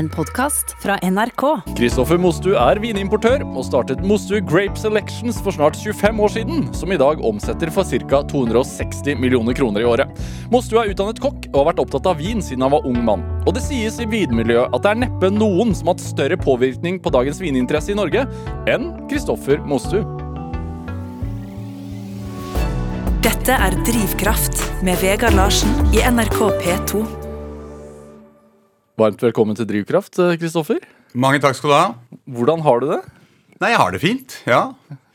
En podkast fra NRK. Kristoffer Mostu er vinimportør og startet Mostu Grape Selections for snart 25 år siden, som i dag omsetter for ca. 260 millioner kroner i året. Mostu er utdannet kokk og har vært opptatt av vin siden han var ung mann. Og det sies i vinmiljøet at det er neppe noen som har hatt større påvirkning på dagens vininteresse i Norge enn Kristoffer Mostu. Dette er Drivkraft med Vegard Larsen i NRK P2. Varmt velkommen til Drivkraft, Kristoffer. Mange takk skal du ha. Hvordan har du det? Nei, jeg har det fint. Ja.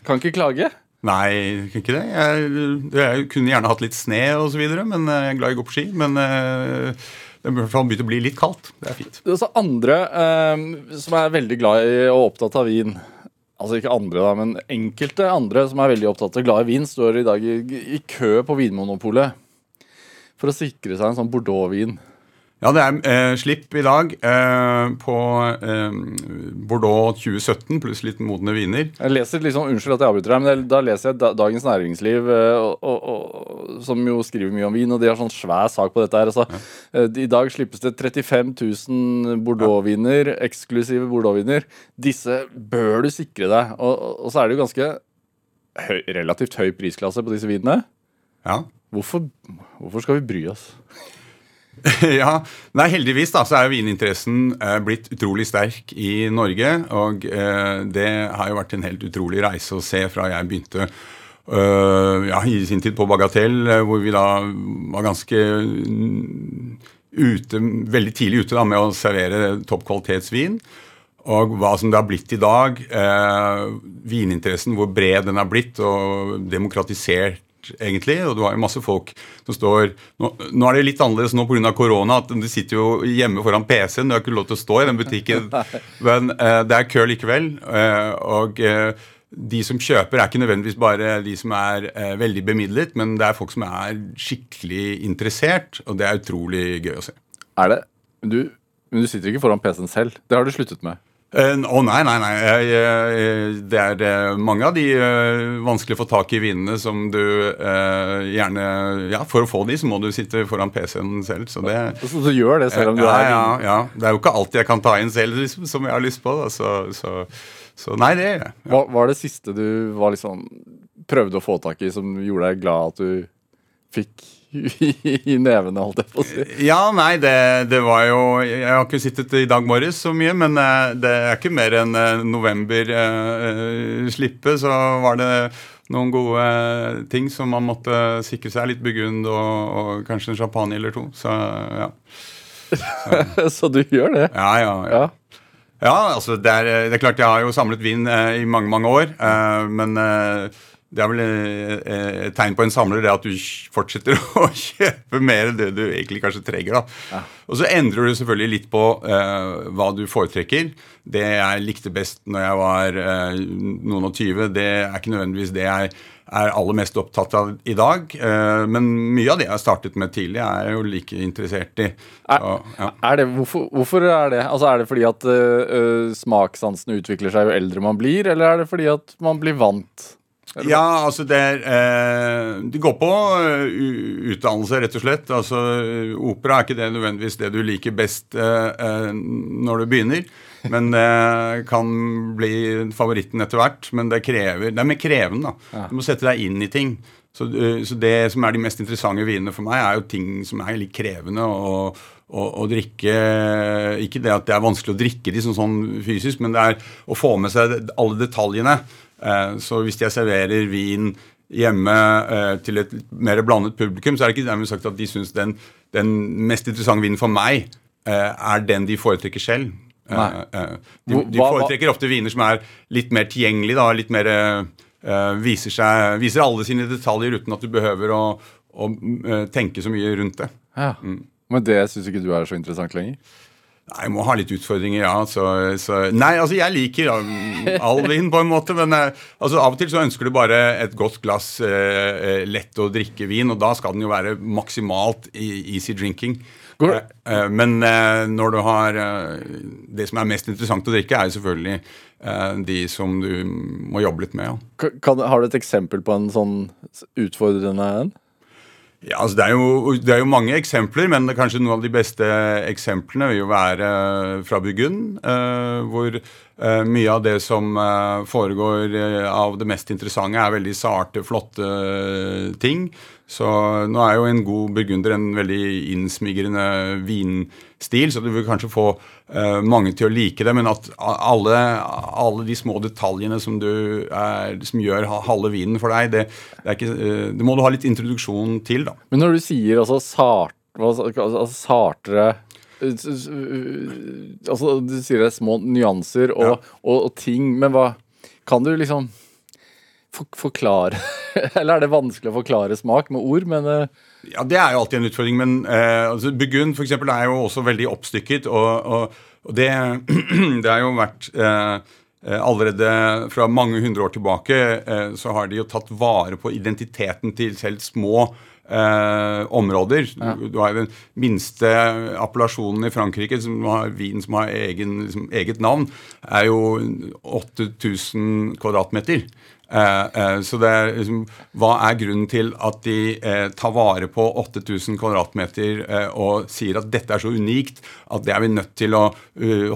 Kan ikke klage. Nei, kan ikke det. Jeg, jeg kunne gjerne hatt litt sne og så videre, men jeg er glad i å gå på ski. Men uh, det har begynt å bli litt kaldt. Det er fint. Det er også andre eh, som er veldig glad i og opptatt av vin. Altså ikke andre, da, men enkelte andre som er veldig opptatt av glad i vin, står i dag i, i kø på Vinmonopolet for å sikre seg en sånn Bordeaux-vin. Ja, det er eh, slipp i dag eh, på eh, Bordeaux 2017 pluss litt modne viner. Jeg leser liksom, Unnskyld at jeg avbryter deg, men da leser jeg Dagens Næringsliv, eh, og, og, og, som jo skriver mye om vin, og de har sånn svær sak på dette her. Altså, ja. Eh, I dag slippes det 35 000 Bordeaux-viner, eksklusive Bordeaux-viner. Disse bør du sikre deg. Og, så er det jo ganske høy, relativt høy prisklasse på disse vinene. Ja. Hvorfor, hvorfor skal vi bry oss? ja, nei Heldigvis da, så er vininteressen eh, blitt utrolig sterk i Norge. Og eh, det har jo vært en helt utrolig reise å se fra jeg begynte øh, ja, i sin tid på Bagatell, eh, hvor vi da var ganske ute, veldig tidlig ute da, med å servere toppkvalitetsvin. Og hva som det har blitt i dag. Eh, vininteressen, hvor bred den har blitt, og demokratisert egentlig. Og du har jo masse folk som står Nå, nå er det litt annerledes nå pga. korona, at de sitter jo hjemme foran PC-en. Du har ikke lov til å stå i den butikken. Men eh, det er kø likevel. Eh, og eh, de som kjøper, er ikke nødvendigvis bare de som er veldig bemidlet, men det er folk som er skikkelig interessert, og det er utrolig gøy å se. Er det? Du, men du sitter ikke foran PC-en selv. Det har du sluttet med? Å uh, oh, nei, nei, nei. Jeg, jeg, det er uh, mange av de uh, vanskelig å få tak i vinene som du gjerne Ja, for å få de, så må du sitte foran PC-en selv. Så det Så du gjør det selv om du ja, er ja, ja. Det er jo ikke alltid jeg kan ta inn selv som jeg har lyst på. Da. Så, så, så nei, det gjør jeg. Ja. Hva var det siste du var liksom prøvde å få tak i, som gjorde deg glad at du fikk i nevene, holdt jeg på å si. Ja, nei, det, det, var jo Jeg har ikke sittet i dag morges så mye, men eh, det er ikke mer enn eh, november eh, slippe, så var det noen gode ting som man måtte sikre seg. Litt Burgund og, og kanskje en champagne eller to. Så ja. Så, så du gjør det? Ja, ja. ja. ja. ja altså det er, det er, klart jeg har jo samlet vin eh, i mange, mange år, eh, men eh, det er vel eh, eh, et tegn på en samler det at du fortsetter å kjøpe mer enn det du egentlig kanskje trenger. da. Ja. Og så endrer du selvfølgelig litt på uh, hva du foretrekker. Det jeg likte best når jeg var uh, noen og tyve, det er ikke nødvendigvis det jeg er aller mest opptatt av i dag. Uh, men mye av det jeg startet med tidlig, er jeg jo like interessert i. Så, ja. er det, hvorfor, hvorfor, er det? Altså Er det fordi at smakssansene utvikler seg jo eldre man blir, eller er det fordi at man blir vant? Ja, altså det er eh, De går på uh, utdannelse, rett og slett. Altså Opera er ikke det nødvendigvis det du liker best uh, uh, når du begynner. Men det kan bli favoritten etter hvert. Men det, krever, det er mer krevende. da. Du må sette deg inn i ting. Så, så, det som er de mest interessante vinene for meg, er jo ting som er litt krevende. og å, drikke Ikke det at det er vanskelig å drikke de sånn, sånn fysisk, men det er å få med seg alle detaljene. Eh, så hvis jeg serverer vin hjemme eh, til et mer blandet publikum, så er det ikke dermed sagt at de syns den, den, mest interessante vinen for meg eh, er den de foretrekker selv. De, de, foretrekker ofte viner som er litt mer tilgjengelige, da, litt mer viser, seg, viser alle sine detaljer uten at du behøver å, å tenke så mye rundt det. Ja. Mm. Men det syns ikke du er så interessant lenger? Nei, jeg må ha litt utfordringer, ja. Så, så, nei, altså jeg liker all vin på en måte, men eh, altså, av og til så ønsker du bare et godt glass eh, eh, lett å drikke vin, og da skal den jo være maksimalt easy drinking. Eh, eh, men eh, når du har Det som er mest interessant å drikke, er jo selvfølgelig de som du må jobbe litt med. Ja. Kan, har du et eksempel på en sånn utfordrende en? Ja, altså det, er jo, det er jo mange eksempler, men kanskje noen av de beste eksemplene vil jo være fra Burgund. Eh, hvor eh, mye av det som eh, foregår eh, av det mest interessante, er veldig sarte, flotte eh, ting. Så nå er jo en god burgunder en veldig innsmigrende vinstil, så du vil kanskje få uh, mange til å like det. Men at alle, alle de små detaljene som, du er, som gjør halve vinen for deg, det, det, ikke, uh, det må du ha litt introduksjon til, da. Men når du sier altså sart, altså, sartere eh, Altså, du sier det er små nyanser og, Ja. og, og ting, men hva Kan du liksom forklare Eller er det vanskelig å forklare smak med ord, men eh, Ja, Det er jo alltid en utfordring, men eh, altså, Burgund for eksempel, er jo også veldig oppstykket. Og, og, og det, det har jo vært eh, eh, Allerede fra mange hundre år tilbake eh, så har de jo tatt vare på identiteten til selv små eh, områder. Du, du har jo den minste appellasjonen i Frankrike, som har vin som har egen, liksom, eget navn, er jo 8000 kvadratmeter. Eh, eh, så det er liksom, Hva er grunnen til at de eh, tar vare på 8000 kvadratmeter og sier at dette er så unikt at det er vi nødt til å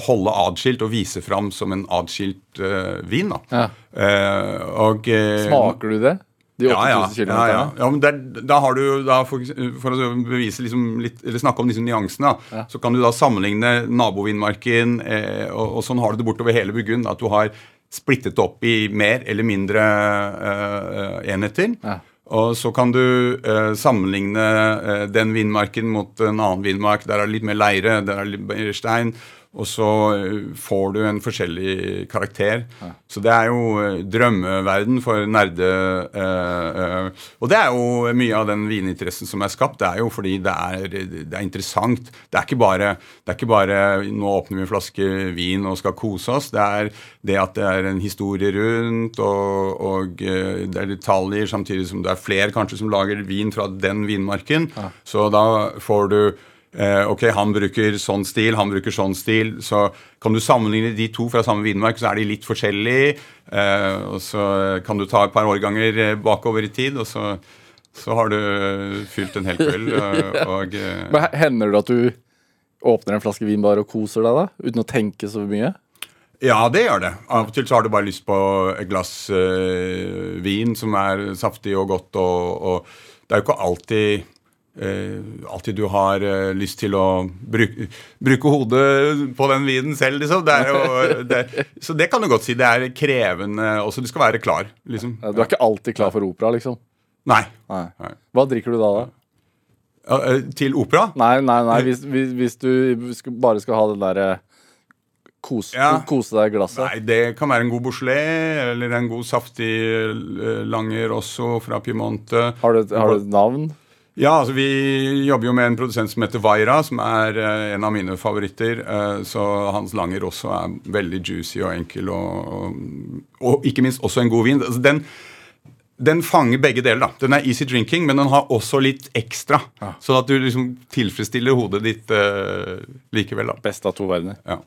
holde adskilt og vise fram som en adskilt uh, vin? da. Ja. Eh, og, smaker du det? De 8000 ja, ja, ja, ja. ja men der, da har du da for, for å bevise liksom litt, eller snakke om disse nyansene, da, så kan du da sammenligne nabovinmarken, eh, og, og sånn har du det bortover hele Burgund. At du har splittet opp i mer eller mindre uh, enheter. Ja. Og så kan du uh, sammenligne uh, den vindmarken mot en annen vindmark. Der er det litt mer leire, der er det litt mer stein. Og så eh, får du en forskjellig karakter. Så det er jo eh, drømmeverden for nerde... Øh, øh. og det er jo mye av den vininteressen som er skapt. Det er jo fordi det er, det er interessant. Det er, ikke bare, det er ikke bare 'nå åpner vi en flaske vin og skal kose oss'. Det er det at det er en historie rundt, og, og det er detaljer, samtidig som det er flere kanskje som lager vin fra den vinmarken. Så da får du ok, Han bruker sånn stil, han bruker sånn stil. Så kan du sammenligne de to fra samme vinmark, så er de litt forskjellige. Eh, og så kan du ta et par årganger eh, bakover i tid, og så, så har du fylt en hel kveld. Og, og, eh, Hender det at du åpner en flaske vin bare og koser deg, da? Uten å tenke så mye? Ja, det gjør det. Av og til så har du bare lyst på et glass øh, vin som er saftig og godt, og, og det er jo ikke alltid eh, alltid du har eh, lyst til å bruke, bruke hodet på den viden selv, liksom. Det jo, det, så det kan du godt si. Det er krevende også. Du skal være klar, liksom. Du er ikke alltid klar for opera, liksom? Nei. Nei. Hva drikker du da? da? Ja, eh, Til opera? Nei, nei, nei, hvis, hvis, hvis du bare skal ha den derre Kose, Ja. kose deg i glasset. Nei, det kan være en god Bouchelet eller en god saftig eh, Langer også fra Piemonte. Har du, et- har du et navn? Ja, altså vi jobber jo med en produsent som heter Vaira, som er uh, en av mine favoritter. Uh, så hans langer også er veldig juicy og enkel, og, og, og ikke minst også en god vin. Altså den, den fanger begge deler. da. Den er easy drinking, men den har også litt ekstra. Sånn at du liksom tilfredsstiller hodet ditt uh, likevel. da. Best av to verdener. Ja.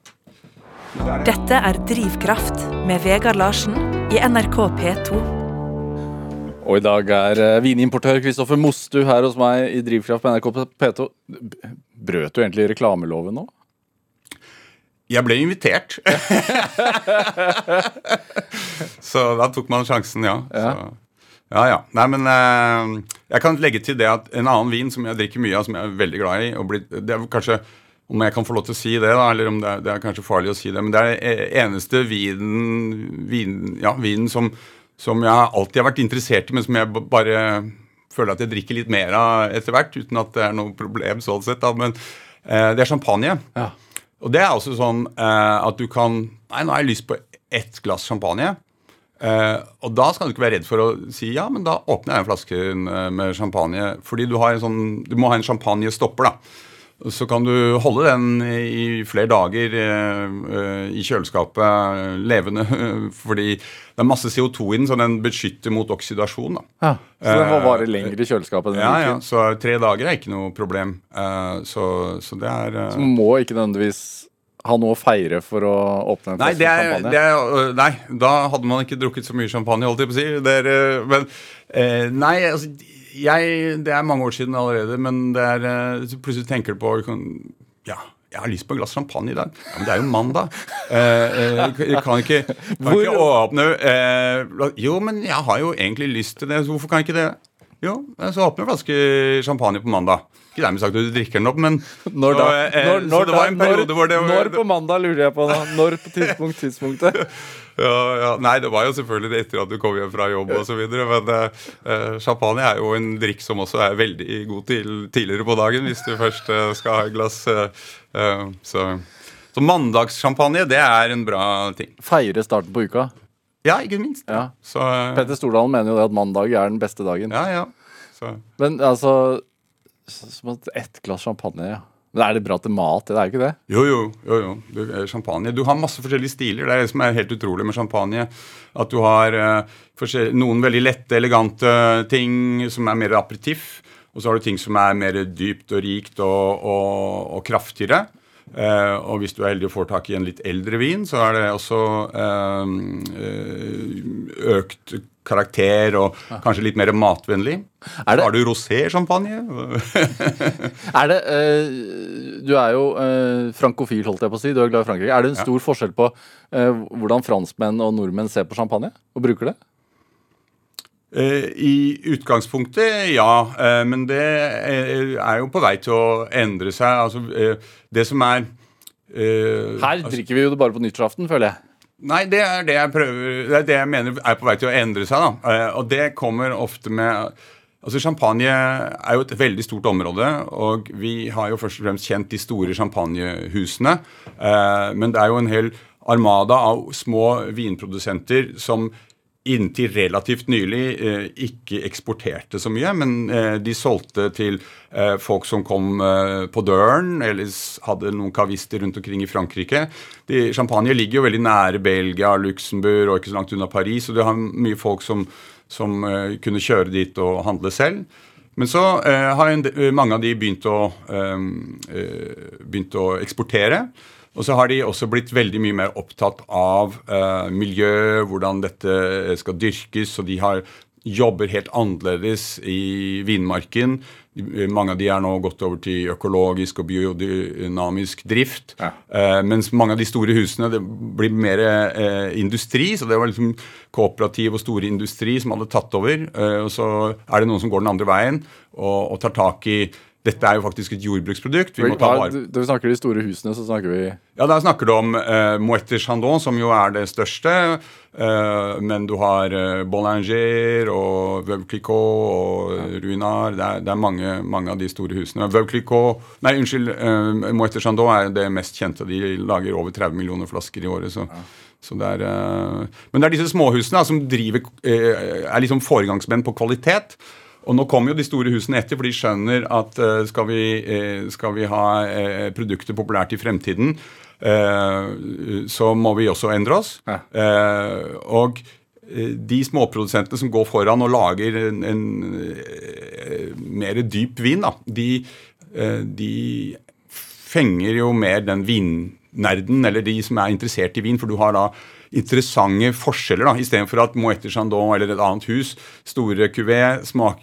Dette er Drivkraft med Vegard Larsen i NRK P2. Og i dag er eh, vinimportør Kristoffer Mostu her hos meg i Drivkraft på NRK P2. Brøt du egentlig reklameloven nå? Jeg ble invitert. så da tok man sjansen, ja. Ja. Så, ja, ja. Nei, men eh, jeg kan legge til det at en annen vin som jeg drikker mye av, som jeg er veldig glad i og blir, Det er kanskje om jeg kan få lov til å si det, da, eller om det er, det er kanskje farlig å si det, men det er den eneste vinen, vin, ja, vinen som, som jeg alltid har vært interessert i, men som jeg bare føler at jeg drikker litt mer av etter hvert, uten at det er noe problem sånn sett. Da. Men eh, det er champagne. Ja. Og det er også sånn eh, at du kan Nei, nå har jeg lyst på ett glass champagne. Eh, og da skal du ikke være redd for å si ja, men da åpner jeg en flaske eh, med champagne. Fordi du, har en sånn, du må ha en champagnestopper, da. Så kan du holde den i flere dager eh, eh, i kjøleskapet eh, levende. Fordi det er masse CO2 i den, så den beskytter mot oksidasjon. da. Ja. Så den må vare lenger i kjøleskapet Ja, ja. Så tre dager er ikke noe problem. Eh, så, så det er Så man må ikke nødvendigvis ha noe å feire for å åpne en Nei, det er, champagne? det er, nei, da hadde man ikke drukket så mye champagne, holdt jeg på å si. Det er, men nei, altså jeg, det er mange år siden allerede, men det er, eh, plutselig tenker du på Ja, jeg har lyst på et glass champagne i dag. Ja, Men det er jo mandag. Eh, eh, kan ikke, kan ikke åpne eh, Jo, men jeg har jo egentlig lyst til det, så hvorfor kan jeg ikke det? Jo, så åpner en flaske champagne på mandag. Ikke dermed sagt at du drikker den opp, men Når da? så, eh, Når, når, det var da? en når, det når på mandag, lurer jeg på da. Når på tidspunkt, tidspunktet? Ja, ja. Nei, det var jo selvfølgelig etter at du kom hjem fra jobb osv. Men eh, champagne er jo en drikk som også er veldig god til tidligere på dagen, hvis du først eh, skal ha et glass. eh, eh, så, så mandagssjampanje, det er en bra ting. Feire starten på uka. Ja, ikke minst. Ja. Så, eh, Petter Stordalen mener jo det at mandag er den beste dagen. ja, ja. Så, Men altså Som ett glass champagne, ja. Men er det bra til mat? Det er ikke det. jo, jo. jo, jo. Du, champagne. Du har masse forskjellige stiler. Det er det som er helt utrolig med champagne. At du har uh, noen veldig lette, elegante ting som er mer aperitiff. Og så har du ting som er mer dypt og rikt og, og, og kraftigere. Eh, og hvis du er heldig og får tak i en litt eldre vin, så er det også eh, økt karakter og kanskje litt mer matvennlig. Er det- har du rosé-champagne. Er det eh, Du er jo frankofil, holdt jeg på å si. Du er glad i Frankrike. Er det en stor forskjell på hvordan franskmenn og nordmenn ser på champagne? Og bruker det? Eh, I utgangspunktet, ja. eh, Men det er er jo på vei til å endre seg. Altså, eh, det som er eh, Her drikker vi jo det bare på nyttårsaften, føler jeg. Nei, det er det jeg prøver Det er det jeg mener er på vei til å endre seg. da Eh, Og det kommer ofte med Altså Champagne er jo et veldig stort område, og vi har jo først og fremst kjent de store champagnehusene. Eh, men det er jo en hel armada av små vinprodusenter som inntil relativt nylig eh, ikke eksporterte så mye, men eh, de solgte til eh, folk som kom på døren, eller hadde noen kavister rundt omkring i Frankrike. De, champagne ligger jo veldig nære Belgia, Luxembourg og ikke så langt unna Paris, og du har mye folk som, som kunne kjøre dit og handle selv. Men så har mange av de begynt å, begynt å eksportere. Og så har de også blitt veldig mye mer opptatt av eh, miljø, hvordan dette skal dyrkes, og de har jobber helt annerledes i vinmarken. Mange av de er nå gått over til økologisk og biodynamisk drift. Ja. Eh, mens mange av de store husene det blir mer eh, industri. Så det var liksom kooperativ og store industri som hadde tatt over. Eh, og så er det noen som går den andre veien og, og tar tak i dette er jo faktisk et jordbruksprodukt. Vi må ta vare. Da, da vi snakker de store husene, så snakker vi ja, Da snakker du om uh, Moët Chandon, som jo er det største. Uh, men du har uh, Bollanger og Veuve Clicquot og Ruinard. Det er, det er mange, mange av de store husene. Veuve Clicquot Nei, unnskyld. Uh, Moët Chandon er det mest kjente. De lager over 30 millioner flasker i året. så... Så det er, eh, men det er disse småhusene som driver, eh, er liksom foregangsmenn på kvalitet. Og nå kommer jo de store husene etter, for de skjønner at eh, skal, vi, eh, skal vi ha produktet produkter populært i fremtiden, eh, så må vi også endre oss. Ja. Eh, og eh, de småprodusentene som går foran og lager en, en eh, mer dyp vin, da, de, eh, de fenger jo mer den vinnerden, eller de som er interessert i vin, for du har da interessante forskjeller. da, Istedenfor at Moët Chandon eller et annet hus, store kuvé,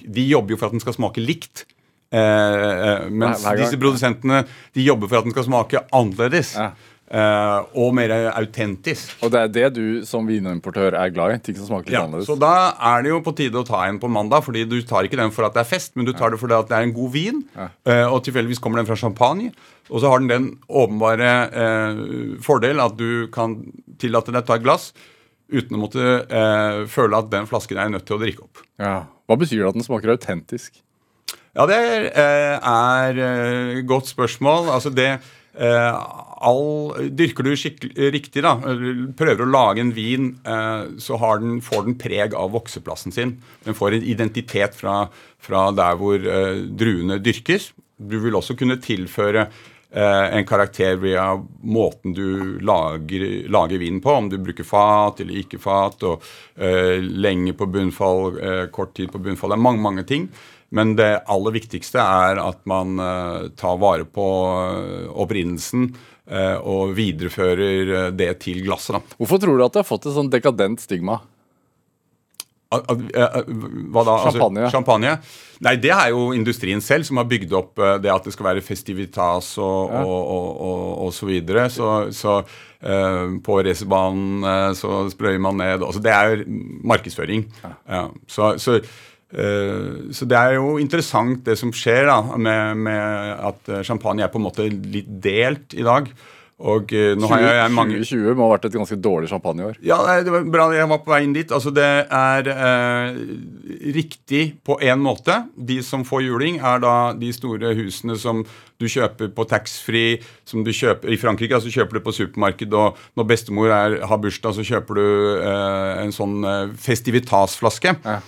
de jobber jo for at den skal smake likt. Eh, eh, mens Hver- hver disse produsentene de jobber for at den skal smake annerledes. Ja. Eh, og mer autentisk. Og det er det du som vinimportør er glad i? Ting som smaker litt Ja, annerledes? så da er det jo på tide å ta en på mandag, fordi du tar ikke den for at det er fest, men du tar det fordi at det er en god vin, eh, og tilfeldigvis kommer den fra champagne. Og så har den den åpenbare uh, fordel at du kan tillate deg å ta et glass uten å måtte føle at den flasken er nødt til å drikke opp. Ja. Hva betyr det at den smaker autentisk? Ja, det er, er godt spørsmål. Altså det all, Dyrker du riktig, da, prøver å lage en vin, eh, så den, får den preg av vokseplassen sin. Den får en identitet fra, fra der hvor eh, druene dyrkes. Du vil også kunne tilføre eh, en karakter via måten du lager, lager vinen på, om du bruker fat eller ikke fat, og eh, lenge på bunnfall, eh, kort tid på bunnfall. Det er mange, mange ting. Men det aller viktigste er at man eh, tar vare på eh, opprinnelsen eh, og viderefører det til glasset. da. Hvorfor tror du at det har fått et sånn dekadent stigma? Hva da? Champagne. Altså, champagne. Nei, det er jo industrien selv som har bygd opp det at det skal være festivitas og, Ja. og, og, og, og så videre. Så, så uh, på racerbanen så sprøyer man ned. Altså, det er markedsføring. Ja. Så, så, eh, så det er jo interessant det som skjer da, med, med at eh, champagne er på en måte litt delt i dag. Og eh, nå har jeg, jeg mange 2020 må ha vært et ganske dårlig champagneår. ja, det var bra jeg var på vei inn dit. Altså, det er eh, riktig på én måte. De som får juling, er da de store husene som du kjøper på taxfree, som du kjøper i Frankrike. altså kjøper du på supermarked, og når bestemor er, har bursdag, så kjøper du eh, en sånn eh, festivitasflaske. Ja.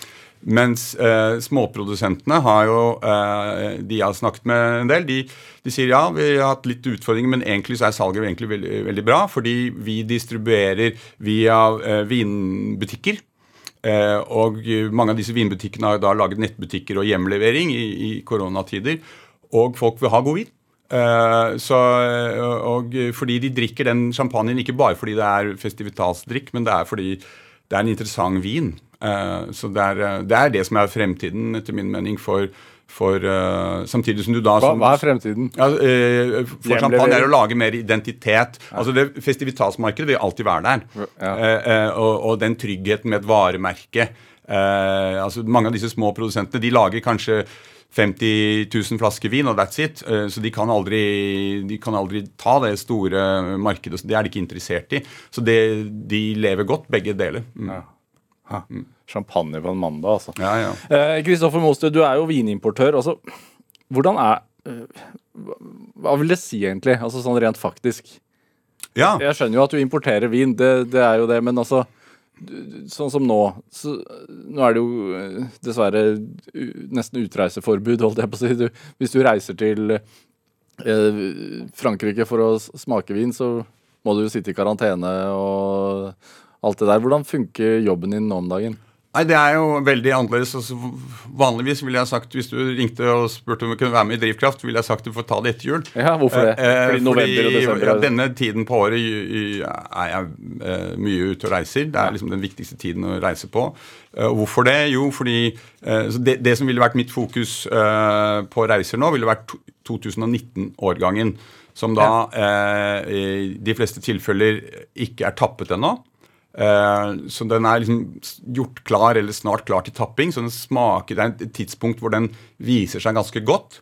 Mens eh, småprodusentene har jo eh, De jeg har snakket med en del, de, de sier ja, vi har hatt litt utfordringer, men egentlig så er salget egentlig veldig, veldig bra. Fordi vi distribuerer via eh, vinbutikker. Eh, og mange av disse vinbutikkene har da laget nettbutikker og hjemlevering i, i koronatider. Og folk vil ha god vin. Eh, så, og fordi de drikker den champagnen ikke bare fordi det er festivitalsdrikk, men det er fordi det er en interessant vin. Eh, så det er, eh, det er det som er fremtiden, etter min mening, for, for uh, Samtidig som du da Hva, som, hva er fremtiden? ja, uh, For Hjemlevering. champagne er å lage mer identitet. Altså det Festivitetsmarkedet vil alltid være der. Ja. Uh, og, og den tryggheten med et varemerke. Altså Mange av disse små produsentene de lager kanskje 50 000 flasker vin, og that's it. Så de kan, aldri, de kan aldri ta det store markedet. Det er de ikke interessert i. Så det, de lever godt, begge deler. Mm. Ja. Ha. Champagne på en mandag, altså. Ja, ja. Eh, Kristoffer Mostø, du er jo vinimportør. Altså, hvordan er eh, hva- Hva vil det si, egentlig? Altså Sånn rent faktisk. ja. Jeg skjønner jo at du importerer vin, det, det er jo det, men altså Sånn som nå. Så, nå er det jo eh, dessverre nesten utreiseforbud, holdt jeg på å si. Du, hvis du reiser til eh, Frankrike for å smake vin, så må du jo sitte i karantene og alt det der. Hvordan funker jobben din nå om dagen? Nei, Det er jo veldig annerledes. Altså, vanligvis ville jeg sagt, Hvis du ringte og spurte om du kunne være med i Drivkraft, ville jeg sagt du får ta det etter jul. Ja, hvorfor det? Eh, Fordi november og desember ja, Denne tiden på året er jeg eh, mye ute og reiser. Det er liksom den viktigste tiden å reise på. Eh, hvorfor det? Jo, fordi eh, det, det som ville vært mitt fokus eh, på reiser nå, ville vært 2019-årgangen. Som da ja. i de fleste tilfeller ikke er tappet ennå. Eh, så den er liksom gjort klar eller snart klar til tapping. Så den smaker, det er et tidspunkt hvor den viser seg ganske godt.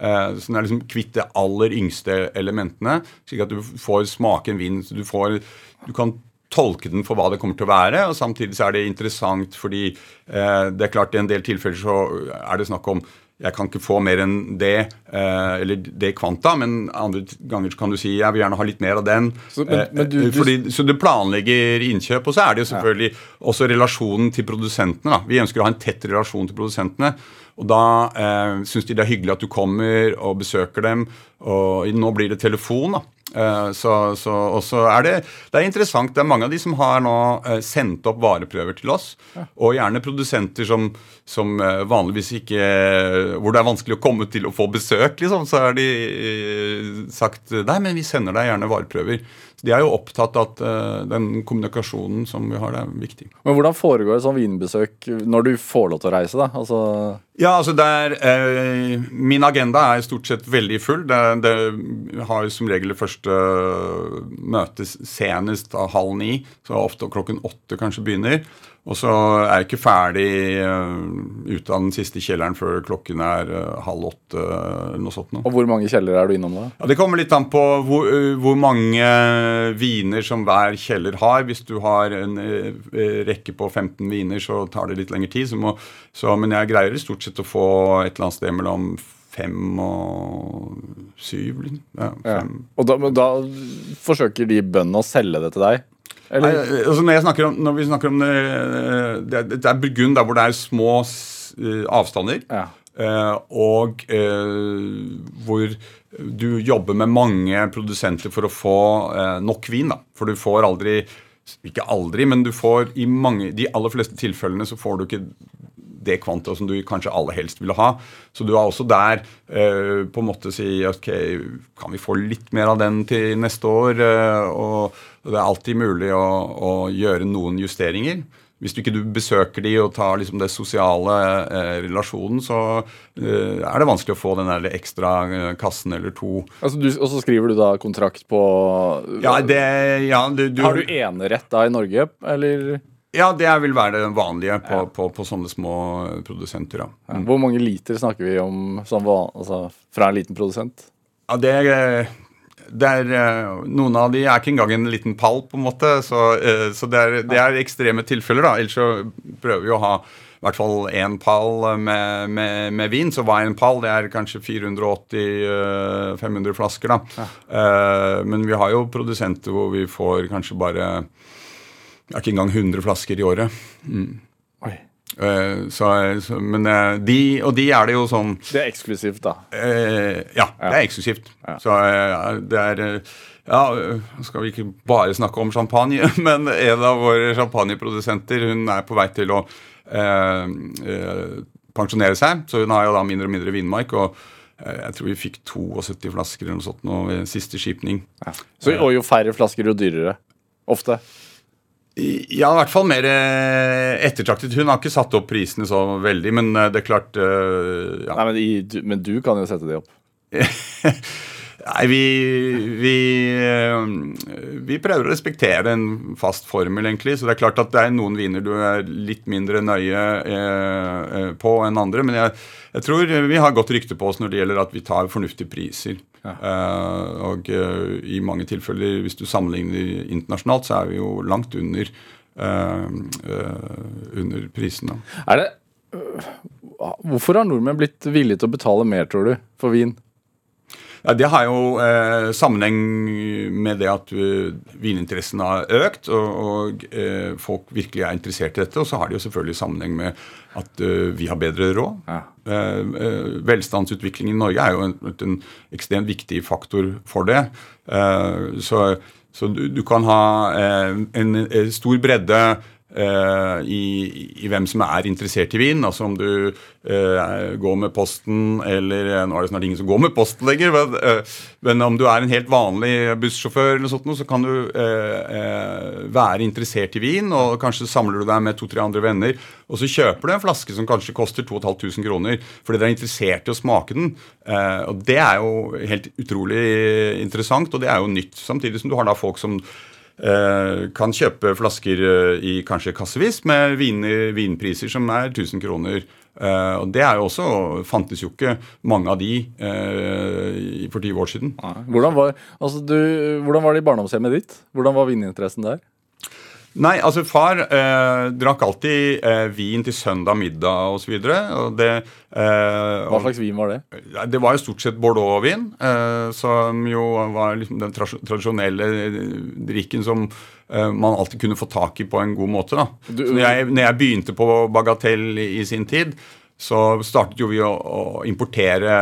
Eh, så den er liksom kvitt de aller yngste elementene, slik at du får smake en vin. du, får, du kan tolke den for hva det kommer til å være, og samtidig så er det interessant fordi eh, det er klart i en del tilfeller så er det snakk om jeg kan ikke få mer enn det, eh, eller det kvanta, men andre ganger kan du si jeg vil gjerne ha litt mer av den. Så, men- Eh, men du- du- fordi, så du planlegger innkjøp, og så er det jo selvfølgelig også relasjonen til produsentene. da. Vi ønsker å ha en tett relasjon til produsentene. Og da eh, syns de det er hyggelig at du kommer og besøker dem. Og nå blir det telefon, da. Eh, så, så, også er det Det er interessant. Det er mange av de som har nå eh, sendt opp vareprøver til oss. Og gjerne produsenter som, som eh, vanligvis ikke Hvor det er vanskelig å komme til å få besøk, liksom. Så har de sagt Nei, men vi sender deg gjerne vareprøver. De er jo opptatt av at uh, den kommunikasjonen som vi har, det er viktig. Men hvordan foregår et sånn vinbesøk når du får lov til å reise, da? Altså, Ja, altså er, uh, Min agenda er stort sett veldig full. Det, det har som regel det første møtes senest av halv ni. Så ofte klokken åtte kanskje begynner. Og så er jeg ikke ferdig eh, ute av den siste kjelleren før klokken er eh, halv åtte. eller noe sånt. Nå. og hvor mange kjellere er du innom da? Ja, Det kommer litt an på hvor, hvor mange viner som hver kjeller har. Hvis du har en rekke på 15 viner, så tar det litt lengre tid. Så må, så, men jeg greier stort sett å få et eller annet sted mellom fem og syv. Ja, fem. Ja. Og da, da forsøker de bøndene å selge det til deg? Nei, altså når, jeg snakker om, når vi snakker om det, det, er- det er Burgund der hvor det er små øh, avstander. Ja. Eh, og eh, hvor du jobber med mange produsenter for å få eh, nok vin. da. For du får aldri Ikke aldri, men du får i mange, de aller fleste tilfellene så får du ikke det kvantet som du kanskje aller helst ville ha. Så du er også der eh, på en måte si ok, kan vi få litt mer av den til neste år? Eh, og, det er alltid mulig å, å gjøre noen justeringer. hvis du ikke du besøker de og tar liksom det sosiale eh, relasjonen, så eh, er det vanskelig å få den der ekstra eh, kassen eller to. Altså, du, og så skriver du da kontrakt på Ja, det ja, du, Har du enerett da i Norge, eller? Ja, det vil være det vanlige på, på, på sånne små produsenter. Ja. Mm. Hvor mange liter snakker vi om som van, altså, fra en liten produsent? Ja, det er, det er eh, Noen av de er ikke engang en liten pall, på en måte. Så, eh, så det, er, det, er, ekstreme tilfeller. da, Ellers så prøver vi å ha i hvert fall én pall med, med, med, vin. Så hva er en pall? Det er kanskje 480-500 eh, flasker. da. Ja. Men vi har jo produsenter hvor vi får kanskje bare ja, ikke engang 100 flasker i året. Mm. Oi. Uh, så, så, men uh, de, og de er det jo sånn Det er eksklusivt, da? Uh, ja, det er eksklusivt. Ja. Så det er Ja, skal vi ikke bare snakke om champagne, men en av våre champagneprodusenter hun er på vei til å pensjonere seg, så hun har jo da mindre og mindre vinmark. og jeg tror vi fikk 72 flasker eller noe sånt nå siste skipning. Ja. Så, og jo færre flasker, jo dyrere? Ofte? Ja, i hvert fall mer eh, ettertraktet. Hun har ikke satt opp prisene så veldig, men eh, det er klart eh, ja. Nei, men, i, du, men, du, kan jo sette de opp. Nei, vi, vi, vi, prøver å respektere en fast formel, egentlig. Så det er klart at det er noen viner du er litt mindre nøye på enn andre. Men jeg, jeg tror vi har godt rykte på oss når det gjelder at vi tar fornuftige priser. Uh, og i mange tilfeller, hvis du sammenligner internasjonalt, så er vi jo langt under, under prisene. Er det, hvorfor har nordmenn blitt villige til å betale mer, tror du, for vin? Ja, Det har jo eh, sammenheng med det at uh, vininteressen har økt, og, og eh, folk virkelig er interessert i dette. Og så har det jo selvfølgelig sammenheng med at uh, vi har bedre råd. Ja. Eh, velstandsutviklingen i Norge er jo en, en, ekstremt viktig faktor for det. så, så du, du, kan ha en, en stor bredde i, i, hvem som er interessert i vin. Altså om du eh, går med Posten eller uh, Nå er det snart ingen som går med Posten lenger, men, men om du er en helt vanlig bussjåfør, eller sånt, så kan du være interessert i vin, og kanskje samler du deg med to-tre andre venner, og så kjøper du en flaske som kanskje koster 2500 kroner fordi dere er interessert i å smake den. og Det er jo helt utrolig interessant, og det er jo nytt. Samtidig som du har da folk som Eh, kan kjøpe flasker eh, i kanskje kassevis med vin, vinpriser som er 1000 kroner. Uh, og Det er jo også, fantes jo ikke mange av de for 20 år siden. Hvordan var, altså du, hvordan var det i barndomshjemmet ditt? Hvordan var vininteressen der? Nei, altså far eh, drakk alltid eh, vin til søndag middag osv. Eh, Hva slags vin var det? Det var jo stort sett Bordeaux-vin. Eh, som jo var liksom den tradisjonelle eh, drikken som eh, man alltid kunne få tak i på en god måte. da. Du, når jeg, når jeg begynte på Bagatell i, i sin tid, så startet jo vi å, å, importere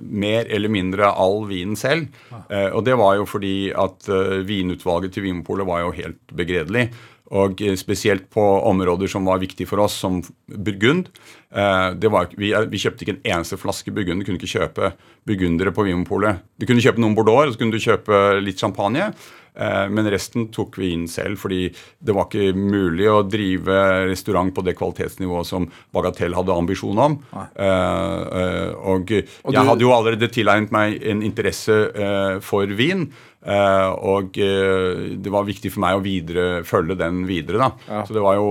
mer eller mindre all vinen selv. Eh, og det var jo fordi at eh, vinutvalget til Vinmopolet var jo helt begredelig. Og eh, spesielt på områder som var viktige for oss, som Burgund. Eh, var, vi, vi, kjøpte ikke en eneste flaske Burgund. Du kunne ikke kjøpe burgundere på Vinmopolet. Du kunne kjøpe noen Bordeaux, og så kunne du kjøpe litt champagne. Eh, men resten tok vi inn selv, fordi det var ikke mulig å drive restaurant på det kvalitetsnivået som Bagatell hadde ambisjon om. Uh, og, og jeg hadde jo allerede tilegnet meg en interesse for vin. og det var viktig for meg å videre, følge den videre. da. Ja. Så det var jo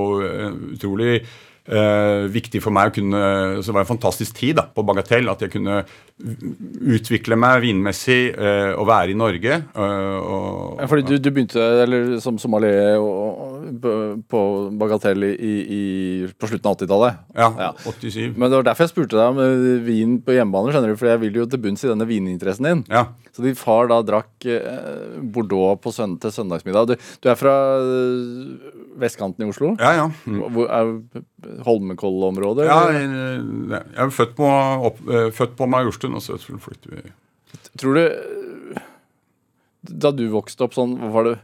utrolig Uh, viktig for meg å kunne Så det var en fantastisk tid da, på Bagatell. At jeg kunne utvikle meg vinmessig uh, og være i Norge. Uh, og, fordi du, du, begynte eller, som sommelier på Bagatell i, i, på slutten av 80-tallet. Ja, ja, 87. Men det var derfor jeg spurte deg om vin på hjemmebane. skjønner du, For jeg vil jo til bunns i denne vininteressen din. Ja. Så din far da drakk Bordeaux søn til søndagsmiddag. Du, du, er fra vestkanten i Oslo? Ja, ja. Mm. Holmenkollområdet? Ja, jeg, er født på, opp, eh, født på Majorstuen, og så flyttet vi Tror du Da du vokste opp sånn, var det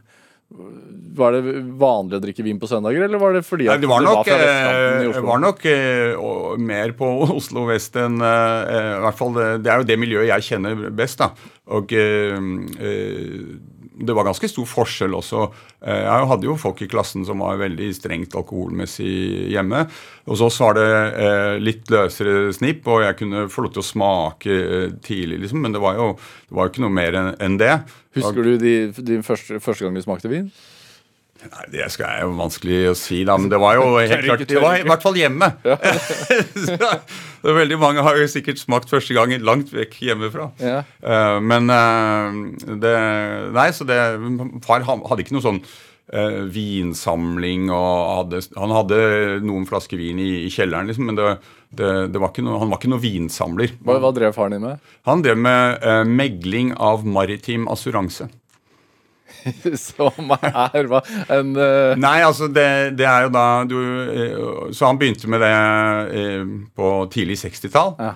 var det vanlig å drikke vin på søndager, eller var det fordi at Nei, det var nok, det var eh? Det var nok uh, mer på Oslo vest enn uh, i hvert fall det, det, er jo det miljøet jeg kjenner best. da. Og uh, det var ganske stor forskjell også. Eh, jeg hadde jo folk i klassen som var veldig strengt alkoholmessig hjemme. Hos oss var det eh, litt løsere snipp, og jeg kunne få lov til å smake eh, tidlig, liksom. Men det var jo det var jo ikke noe mer enn enn det. Husker du de, de første, første gang du smakte vin? Nei, Det skal jeg jo vanskelig å si, da, men det var jo helt klart Det var i hvert fall hjemme. Så det er veldig mange har jo sikkert smakt første gangen langt vekk hjemmefra. Ja. Uh, men uh, det Nei, så det Far hadde ikke noe sånn uh, vinsamling og hadde, Han hadde noen flasker vin i, i kjelleren, liksom, men det, det, det var ikke noe, han var ikke noen vinsamler. Hva, hva drev faren din med? Han drev med megling av maritim assuranse. Som er hva? En uh... Nei, altså det, det er jo da du eh, Så han begynte med det eh, på tidlig 60-tall. Ja.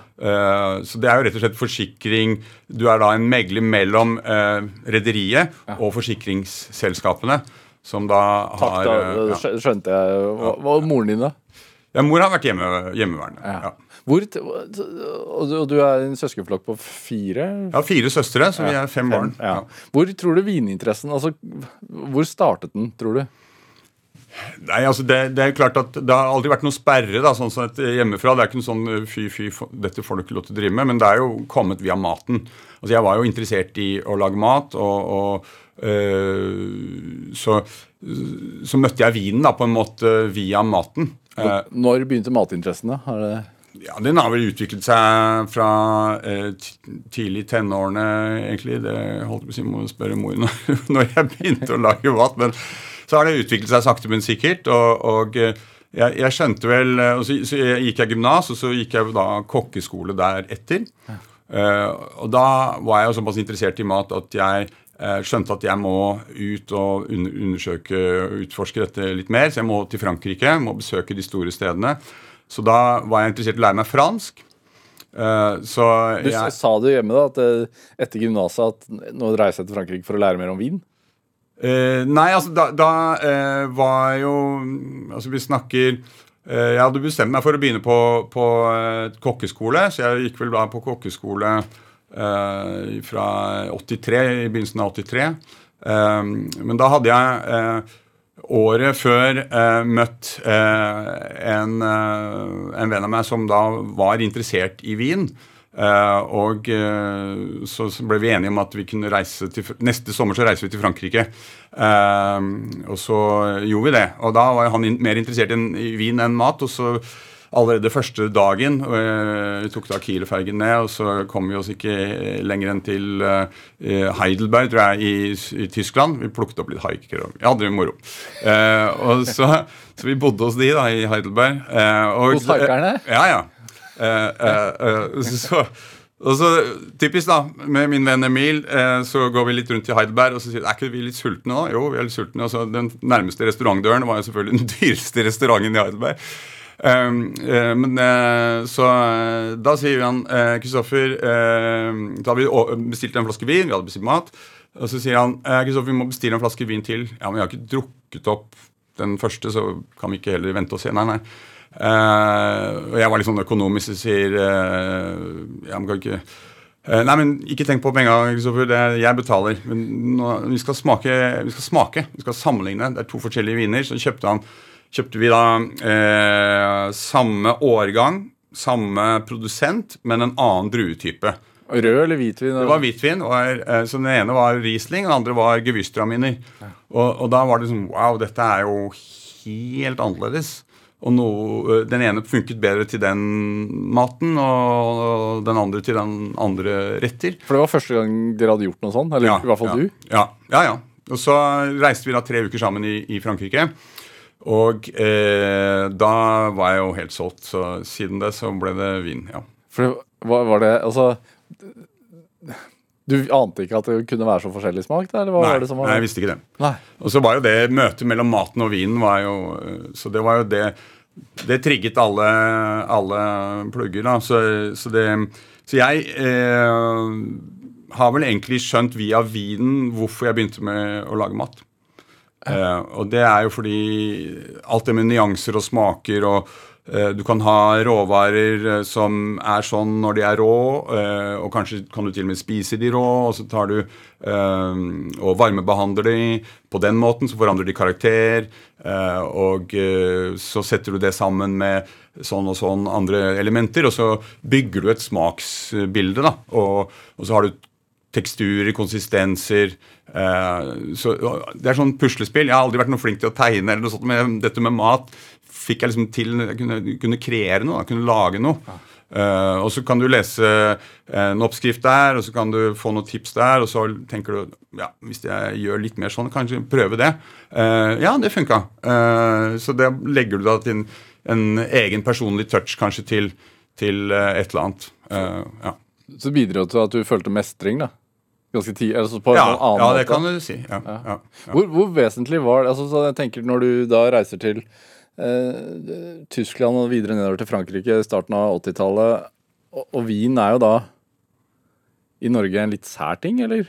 Så det er jo rett og slett forsikring Du er da en megler mellom eh, rederiet og forsikringsselskapene, som da har Takk, da. ja. Skjønte jeg. Hva, hva moren din, da? ja, mor har vært hjemme, hjemmeværende. Ja. Hvor, og du- er en søskenflokk på fire? Ja, fire søstre, så vi er fem, barn. Ja. Hvor tror du vininteressen altså, Hvor startet den, tror du? Nei, altså det, det er klart at det har aldri vært noen sperre da, sånn sett hjemmefra. Det er ikke noe sånn eh, fy, fy, dette får du ikke lov til å drive med. Men det er jo kommet via maten. Altså Jeg var jo interessert i å lage mat, og, og øh, så, så møtte jeg vinen da på en måte via maten. Eh, Når begynte matinteressen, da? Har det ja, Den har vel utviklet seg fra eh, tidlig tenårene, egentlig. Det holdt jeg på å si, må spørre mor når, når jeg begynte å lage mat. Men så har det utviklet seg sakte, men sikkert. Og, og eh, jeg, jeg skjønte vel eh, så, så jeg gikk jeg gymnas, og så gikk jeg da kokkeskole deretter. Uh, og da var jeg jo såpass interessert i mat at jeg uh, skjønte at jeg må ut og undersøke og utforske dette litt mer. Så jeg må til Frankrike, må besøke de store stedene. Så da var jeg interessert i å lære meg fransk. Eh, så jeg, du, sa du hjemme da at eh, etter gymnaset at nå reiser jeg til Frankrike for å lære mer om vin? Eh, nei, altså da, da eh, var jo Altså vi snakker eh, Jeg hadde bestemt meg for å begynne på, på eh, kokkeskole, så jeg gikk vel da på kokkeskole fra 83, i begynnelsen av 83. Eh, men da hadde jeg året før eh, møtt eh, en, eh, en venn av meg som da var interessert i vin. Eh, og eh, så, ble vi enige om at vi kunne reise til Neste sommer så reiser vi til Frankrike. Og så gjorde vi det. Og da var han mer interessert in, i vin enn mat. Og så allerede første dagen eh, Vi tok da Kiel-fergen ned, og så kom vi oss ikke lenger enn til eh, Heidelberg, tror jeg, i, i Tyskland. Vi plukket opp litt haiker og vi hadde det moro. Eh, og så, så vi bodde hos de da i Heidelberg. eh, og, Hos haikerne? Ja, ja. Eh, eh, eh, så, og så typisk da, Med min venn Emil eh, så går vi litt rundt i Heidelberg og så sier er ikke vi litt sultne da? Jo, vi er litt sultne. Og så Den nærmeste restaurantdøren var jo selvfølgelig den dyreste restauranten i Heidelberg. Um, eh, men eh, så eh, da sier han eh, Kristoffer Da har vi bestilt en flaske vin, vi hadde bestilt mat. Og så sier han Kristoffer, vi må bestille en flaske vin til. Ja, men vi har ikke drukket opp den første, så kan vi ikke heller vente og se. Nei, nei. Og jeg var litt sånn økonomisk og sier Ja, men kan ikke nei, men Ikke tenk på penga, Kristoffer. Er, jeg betaler. Men nå, vi, skal smake, vi skal smake. Vi skal sammenligne. Det er to forskjellige viner. Så kjøpte, han, kjøpte vi da eh, samme årgang, samme produsent, men en annen druetype. Rød eller hvitvin? Det var hvitvin. Og, eh, så Den ene var Riesling, den andre var Gewürztraminer. Og, og da var det sånn Wow, dette er jo helt annerledes. Og noe, eh, Den ene funket bedre til den maten, og den andre til den andre retter. For det var første gang dere hadde gjort noe sånt? Eller i hvert fall ja, du? Ja, ja, ja. Og så reiste vi da tre uker sammen i, i Frankrike. Og eh, da var jeg jo helt solgt. Så siden det så ble det vin. ja. For hva var, det Altså Du ante ikke at det kunne være så forskjellig smak? Da, eller hva Nei, var det som var nei, jeg visste ikke det. Nei. Og så var jo det møtet mellom maten og vinen var jo Så det var jo det Det trigget alle, alle plugger, da. Så, så, det, så jeg eh, har vel egentlig skjønt via vinen hvorfor jeg begynte med å lage mat. Eh, og det er jo fordi alt det med nyanser og smaker og eh, Du kan ha råvarer eh, som er sånn når de er rå, eh, og kanskje kan du til og med spise de rå, og så tar du og varmebehandler de. På den måten så forandrer de karakter, og så setter du det sammen med sånn og sånn andre elementer, og så bygger du et smaksbilde, da. Og, og så har du teksturer, konsistenser. Eh, så Det er sånn puslespill. Jeg har aldri vært noe flink til å tegne, eller noe sånt, men dette med mat fikk jeg liksom til Jeg kunne, kunne kreere noe, jeg kunne lage noe. Eh, og så kan du lese en oppskrift der, og så kan du få noen tips der, og så tenker du ja, hvis jeg gjør litt mer sånn, kanskje prøve det. Eh, ja, det funka. Eh, så det legger du da til en, en egen personlig touch kanskje til, til eh, et eller annet. Eh, ja. Så bidro det til at du følte mestring, da? Ganske tid, altså på Ja, en annen ja, det måte. kan du si. Ja, ja. Hvor, hvor vesentlig var det altså, så jeg tenker Når du da reiser til eh, Tyskland og videre nedover til Frankrike i starten av 80-tallet, og, og vin er jo da i Norge en litt sær ting, eller?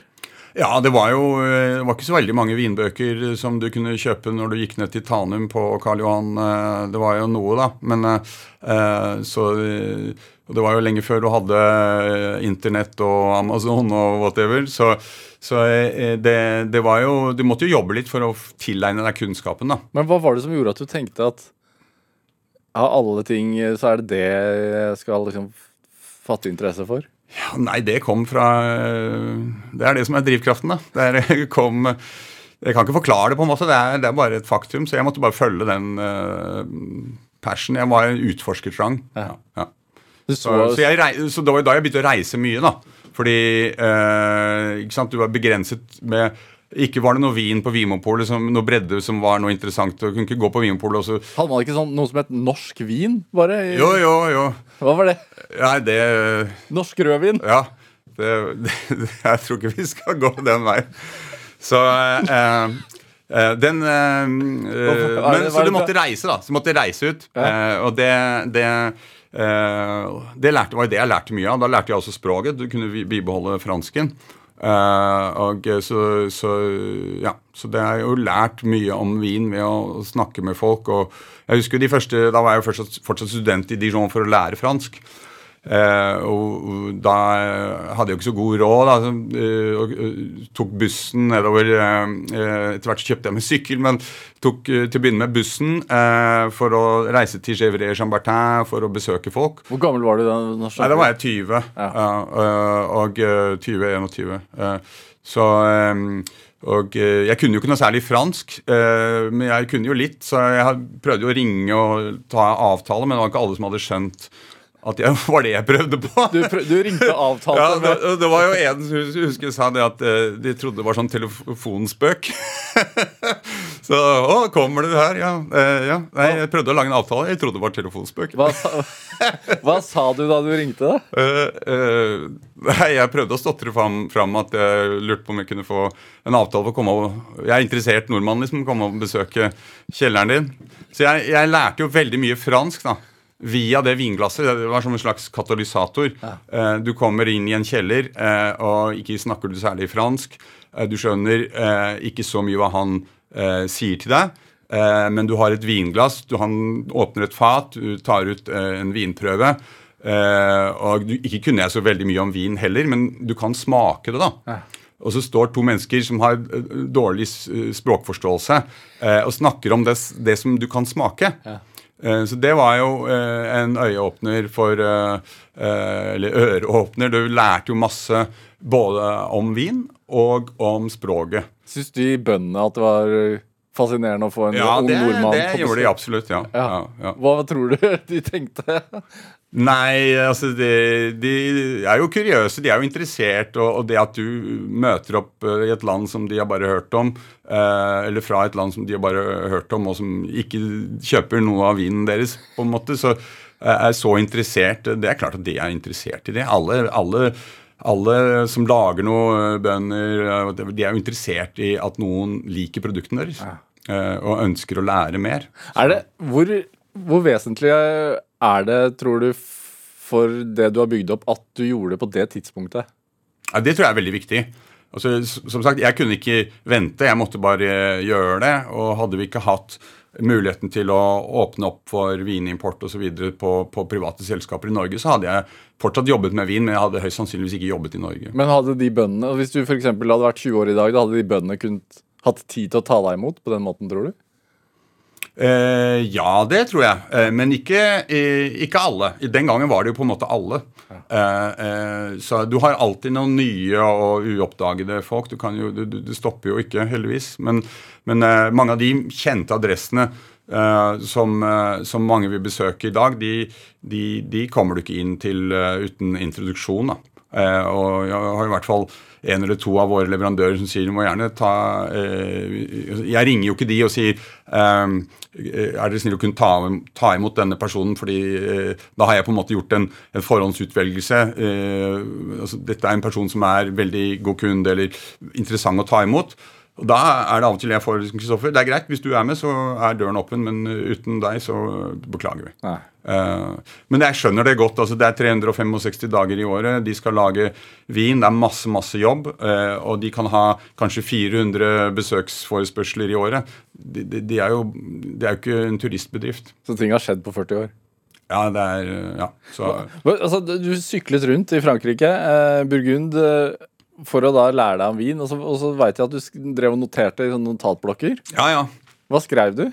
Ja, det var jo eh, det var ikke så veldig mange vinbøker som du kunne kjøpe når du gikk ned til Tanum på Karl Johan. eh, Det var jo noe, da. Men eh, eh, så eh, og Det var jo lenge før du hadde eh, internett og Amazon og whatever. Så, så eh, det, det var jo Du måtte jo jobbe litt for å tilegne deg kunnskapen, da. Men hva var det som gjorde at du tenkte at av alle ting så er det det jeg skal liksom fatte interesse for? Ja, nei, det kom fra eh, Det er det som er drivkraften, da. Det kom Jeg kan ikke forklare det, på en måte. Det er, det er bare et faktum. Så jeg måtte bare følge den uh, passion. Jeg var en utforskertrang. Ja. Ja. Så, så, jeg, så det var jo da jeg begynte å reise mye, da. Fordi eh, ikke sant, du var begrenset med Ikke var det noe vin på Vinmonopolet, som- noe bredde som var noe interessant. Du kunne ikke gå på Vinmonopolet og så Hadde man ikke sånn, noe som het norsk vin? bare? i- Jo, jo, jo. Hva var det? Nei, det Norsk rødvin? Ja. Det, det, jeg tror ikke vi skal gå den veien. Så eh, eh, den eh, eh, Men så du måtte reise, da. Så du måtte reise ut. Ja. Eh, og det, det eh, det lærte, var det jeg lærte mye av. Da lærte jeg også språket. Du kunne bibeholde fransken. Eh, og så, så ja, så det jeg jo lært mye om vin ved å snakke med folk. Og jeg husker de første, Da var jeg jo fortsatt, fortsatt student i Dijon for å lære fransk. Eh, og da eh, hadde jeg jo ikke så god råd. Da, så, eh, og tok bussen nedover. Etter hvert kjøpte jeg meg sykkel, men tok til å begynne med bussen eh, for å reise til Gevrier Chambertin for å besøke folk. Hvor gammel var du da? Nei, da var jeg 20. Ja. og øh, 20-21. øh, Så Og jeg kunne jo ikke noe særlig fransk, men jeg kunne jo litt, så jeg prøvde jo å ringe og ta avtale, men det var ikke alle som hadde skjønt at jeg var det jeg prøvde på. Du, prøv, du ringte avtalen? avtalte Ja, det, med det var jo en som husker sa det at eh, de trodde det var sånn telefonspøk. så å, kommer du her? Ja. eh, ja. Nei, jeg prøvde å lage en avtale. Jeg trodde det var telefonspøk. hva, sa, hva sa du da du ringte, da? Uh, uh, nei, jeg prøvde å stotre fram, fram at jeg lurte på om jeg kunne få en avtale for å komme og Jeg er interessert nordmann, liksom. Komme og besøke kjelleren din. Så jeg, jeg lærte jo veldig mye fransk, da. Via det vinglasset. Det var som en slags katalysator. Ja. du kommer inn i en kjeller, eh, og ikke snakker du særlig fransk. Eh, du skjønner eh, ikke så mye hva han eh, sier til deg. Eh, men du har et vinglass, du, han åpner et fat, du tar ut eh, en vinprøve. Eh, og du, Ikke kunne jeg så veldig mye om vin heller, men du kan smake det, da. Og så står to mennesker som har eh, dårlig språkforståelse, eh, og snakker om det, det som du kan smake. Eh, Så det var jo eh, en øyeåpner for eh, eh, Eller øreåpner. Du lærte jo masse både om vin og om språket. Syns de bøndene at det var fascinerende å få en Ja, ung det, nordmann det gjorde de absolutt, ja. Ja. ja, ja. Hva tror du de tenkte? Nei, altså de, de er jo kuriøse, de er jo interessert. Og, og det at du møter opp eh, i et land som de har bare hørt om, eh, eller fra et land som de har bare hørt om, og som ikke kjøper noe av vinen deres, på en måte, så eh, er så interessert Det er klart at de er interessert i det. Alle, alle, alle som lager noe, eh, bønder, de er jo interessert i at noen liker produktene deres. eh, Og ønsker å lære mer. Er det, hvor, hvor vesentlig er det, tror du, for det du har bygd opp, at du gjorde det på det tidspunktet? Ja, det tror jeg er veldig viktig. Altså, som sagt, Jeg kunne ikke vente, jeg måtte bare gjøre det. Og hadde vi ikke hatt muligheten til å åpne opp for vinimport osv. På, på private selskaper i Norge, så hadde jeg fortsatt jobbet med vin, men jeg hadde høyst sannsynligvis ikke jobbet i Norge. Men hadde de bøndene, hvis du for hadde vært 20 år i dag, da hadde de bøndene kunnet hatt tid til å ta deg imot på den måten, tror du? Eh, ja, det tror jeg. Eh, men ikke, eh, ikke, alle. Den gangen var det jo på en måte alle. Eh, eh, så du har alltid noen nye og uoppdagede folk. Du, jo, du, du stopper jo ikke, heldigvis. Men, men eh, mange av de kjente adressene som, som, mange vil besøke i dag, de, de, de kommer du ikke inn til uten introduksjon. og jeg har i hvert fall en eller to av våre leverandører som sier du må gjerne ta eh, Jeg ringer jo ikke de og sier eh, er dere snill å kunne ta, ta, imot denne personen, fordi eh, da har jeg på en måte gjort en, en forhåndsutvelgelse. Eh, altså, dette er en person som er veldig god kunde eller interessant å ta imot. Og Da er det av og til jeg får Kristoffer, det er greit, hvis du er med, så er døren åpen, men uten deg så beklager vi. Uh, men jeg skjønner det godt. altså Det er 365 dager i året. De skal lage vin. Det er masse masse jobb. Uh, og de kan ha kanskje 400 besøksforespørsler i året. De, de, de er jo, det er jo ikke en turistbedrift. Så ting har skjedd på 40 år? Ja, det er Ja. Så. Altså, du syklet rundt i Frankrike. Eh, Burgund for å da lære deg om vin. Og så, og så veit jeg at du drev og noterte i sånne notatblokker. Ja, ja. Hva skrev du?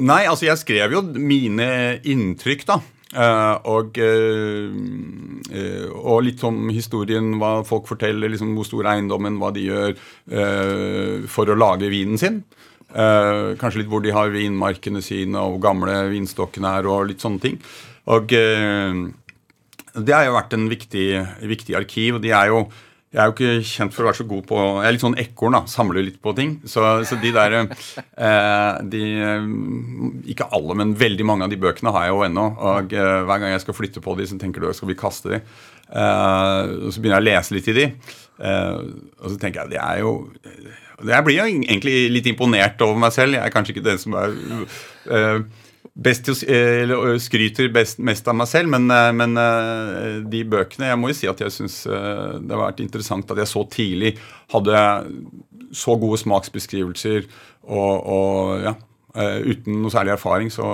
Nei, altså jeg skrev jo mine inntrykk, da. Uh, og, uh, uh, og, litt om historien, hva folk forteller, liksom hvor stor eiendommen, hva de gjør for å lage vinen sin. kanskje litt hvor de har vinmarkene sine, og hvor gamle vinstokkene er, og litt sånne ting. Og det har jo vært en viktig, viktig arkiv. og de er jo jeg er jo ikke kjent for å være så god på Jeg er litt sånn ekorn, da. Samler litt på ting. Så, så de der eh, de, Ikke alle, men veldig mange av de bøkene har jeg jo ennå. Og eh, hver gang jeg skal flytte på de, så tenker du skal vi kaste de. Eh, og så begynner jeg å lese litt i de. Eh, og så tenker jeg det er jo Jeg blir jo egentlig litt imponert over meg selv. Jeg er kanskje ikke den som er eh, best til, eller skryter best, mest av meg selv, men, eh, men, eh, de bøkene Jeg må jo si at jeg syns eh, det har vært interessant at jeg så tidlig hadde så gode smaksbeskrivelser og, og ja, uten noe særlig erfaring, så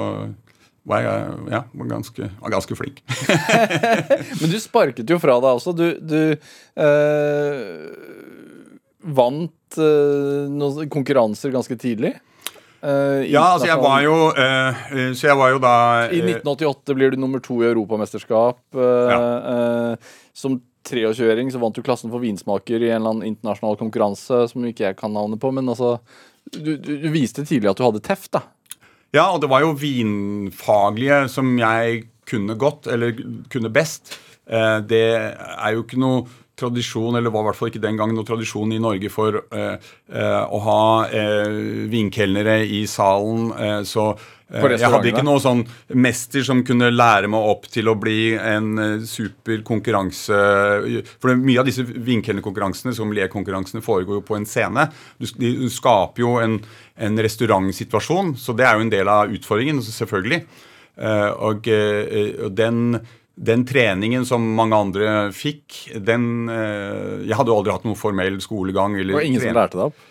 var jeg ja, var ganske, var ganske flink. men du sparket jo fra deg også. Du, du øh, vant øh, noen konkurranser ganske tidlig. Uh, ja, altså jeg var jo uh, Så jeg var jo da uh, I 1988 blir du nummer to i Europamesterskap. Ja. som 23-åring så vant du klassen for vinsmaker i en eller annen internasjonal konkurranse som ikke jeg kan navnet på, men altså du, du, du, viste tidlig at du hadde teft, da. Ja, og det var jo vinfaglige som jeg kunne godt, eller kunne best. det er jo ikke noe tradisjon, eller var i hvert fall ikke den gang noe tradisjon i Norge for eh, uh, å ha eh, vinkelnere i salen. så jeg hadde ikke noen sånn mester som kunne lære meg opp til å bli en super konkurranse For mye av disse vinkelnerkonkurransene, som konkurransene foregår jo på en scene. Du, du skaper jo en, en, restaurantsituasjon, så det er jo en del av utfordringen, selvfølgelig. og den den treningen som mange andre fikk, den eh, Jeg hadde jo aldri hatt noen formell skolegang. Eller det var ingen trening. som lærte deg opp?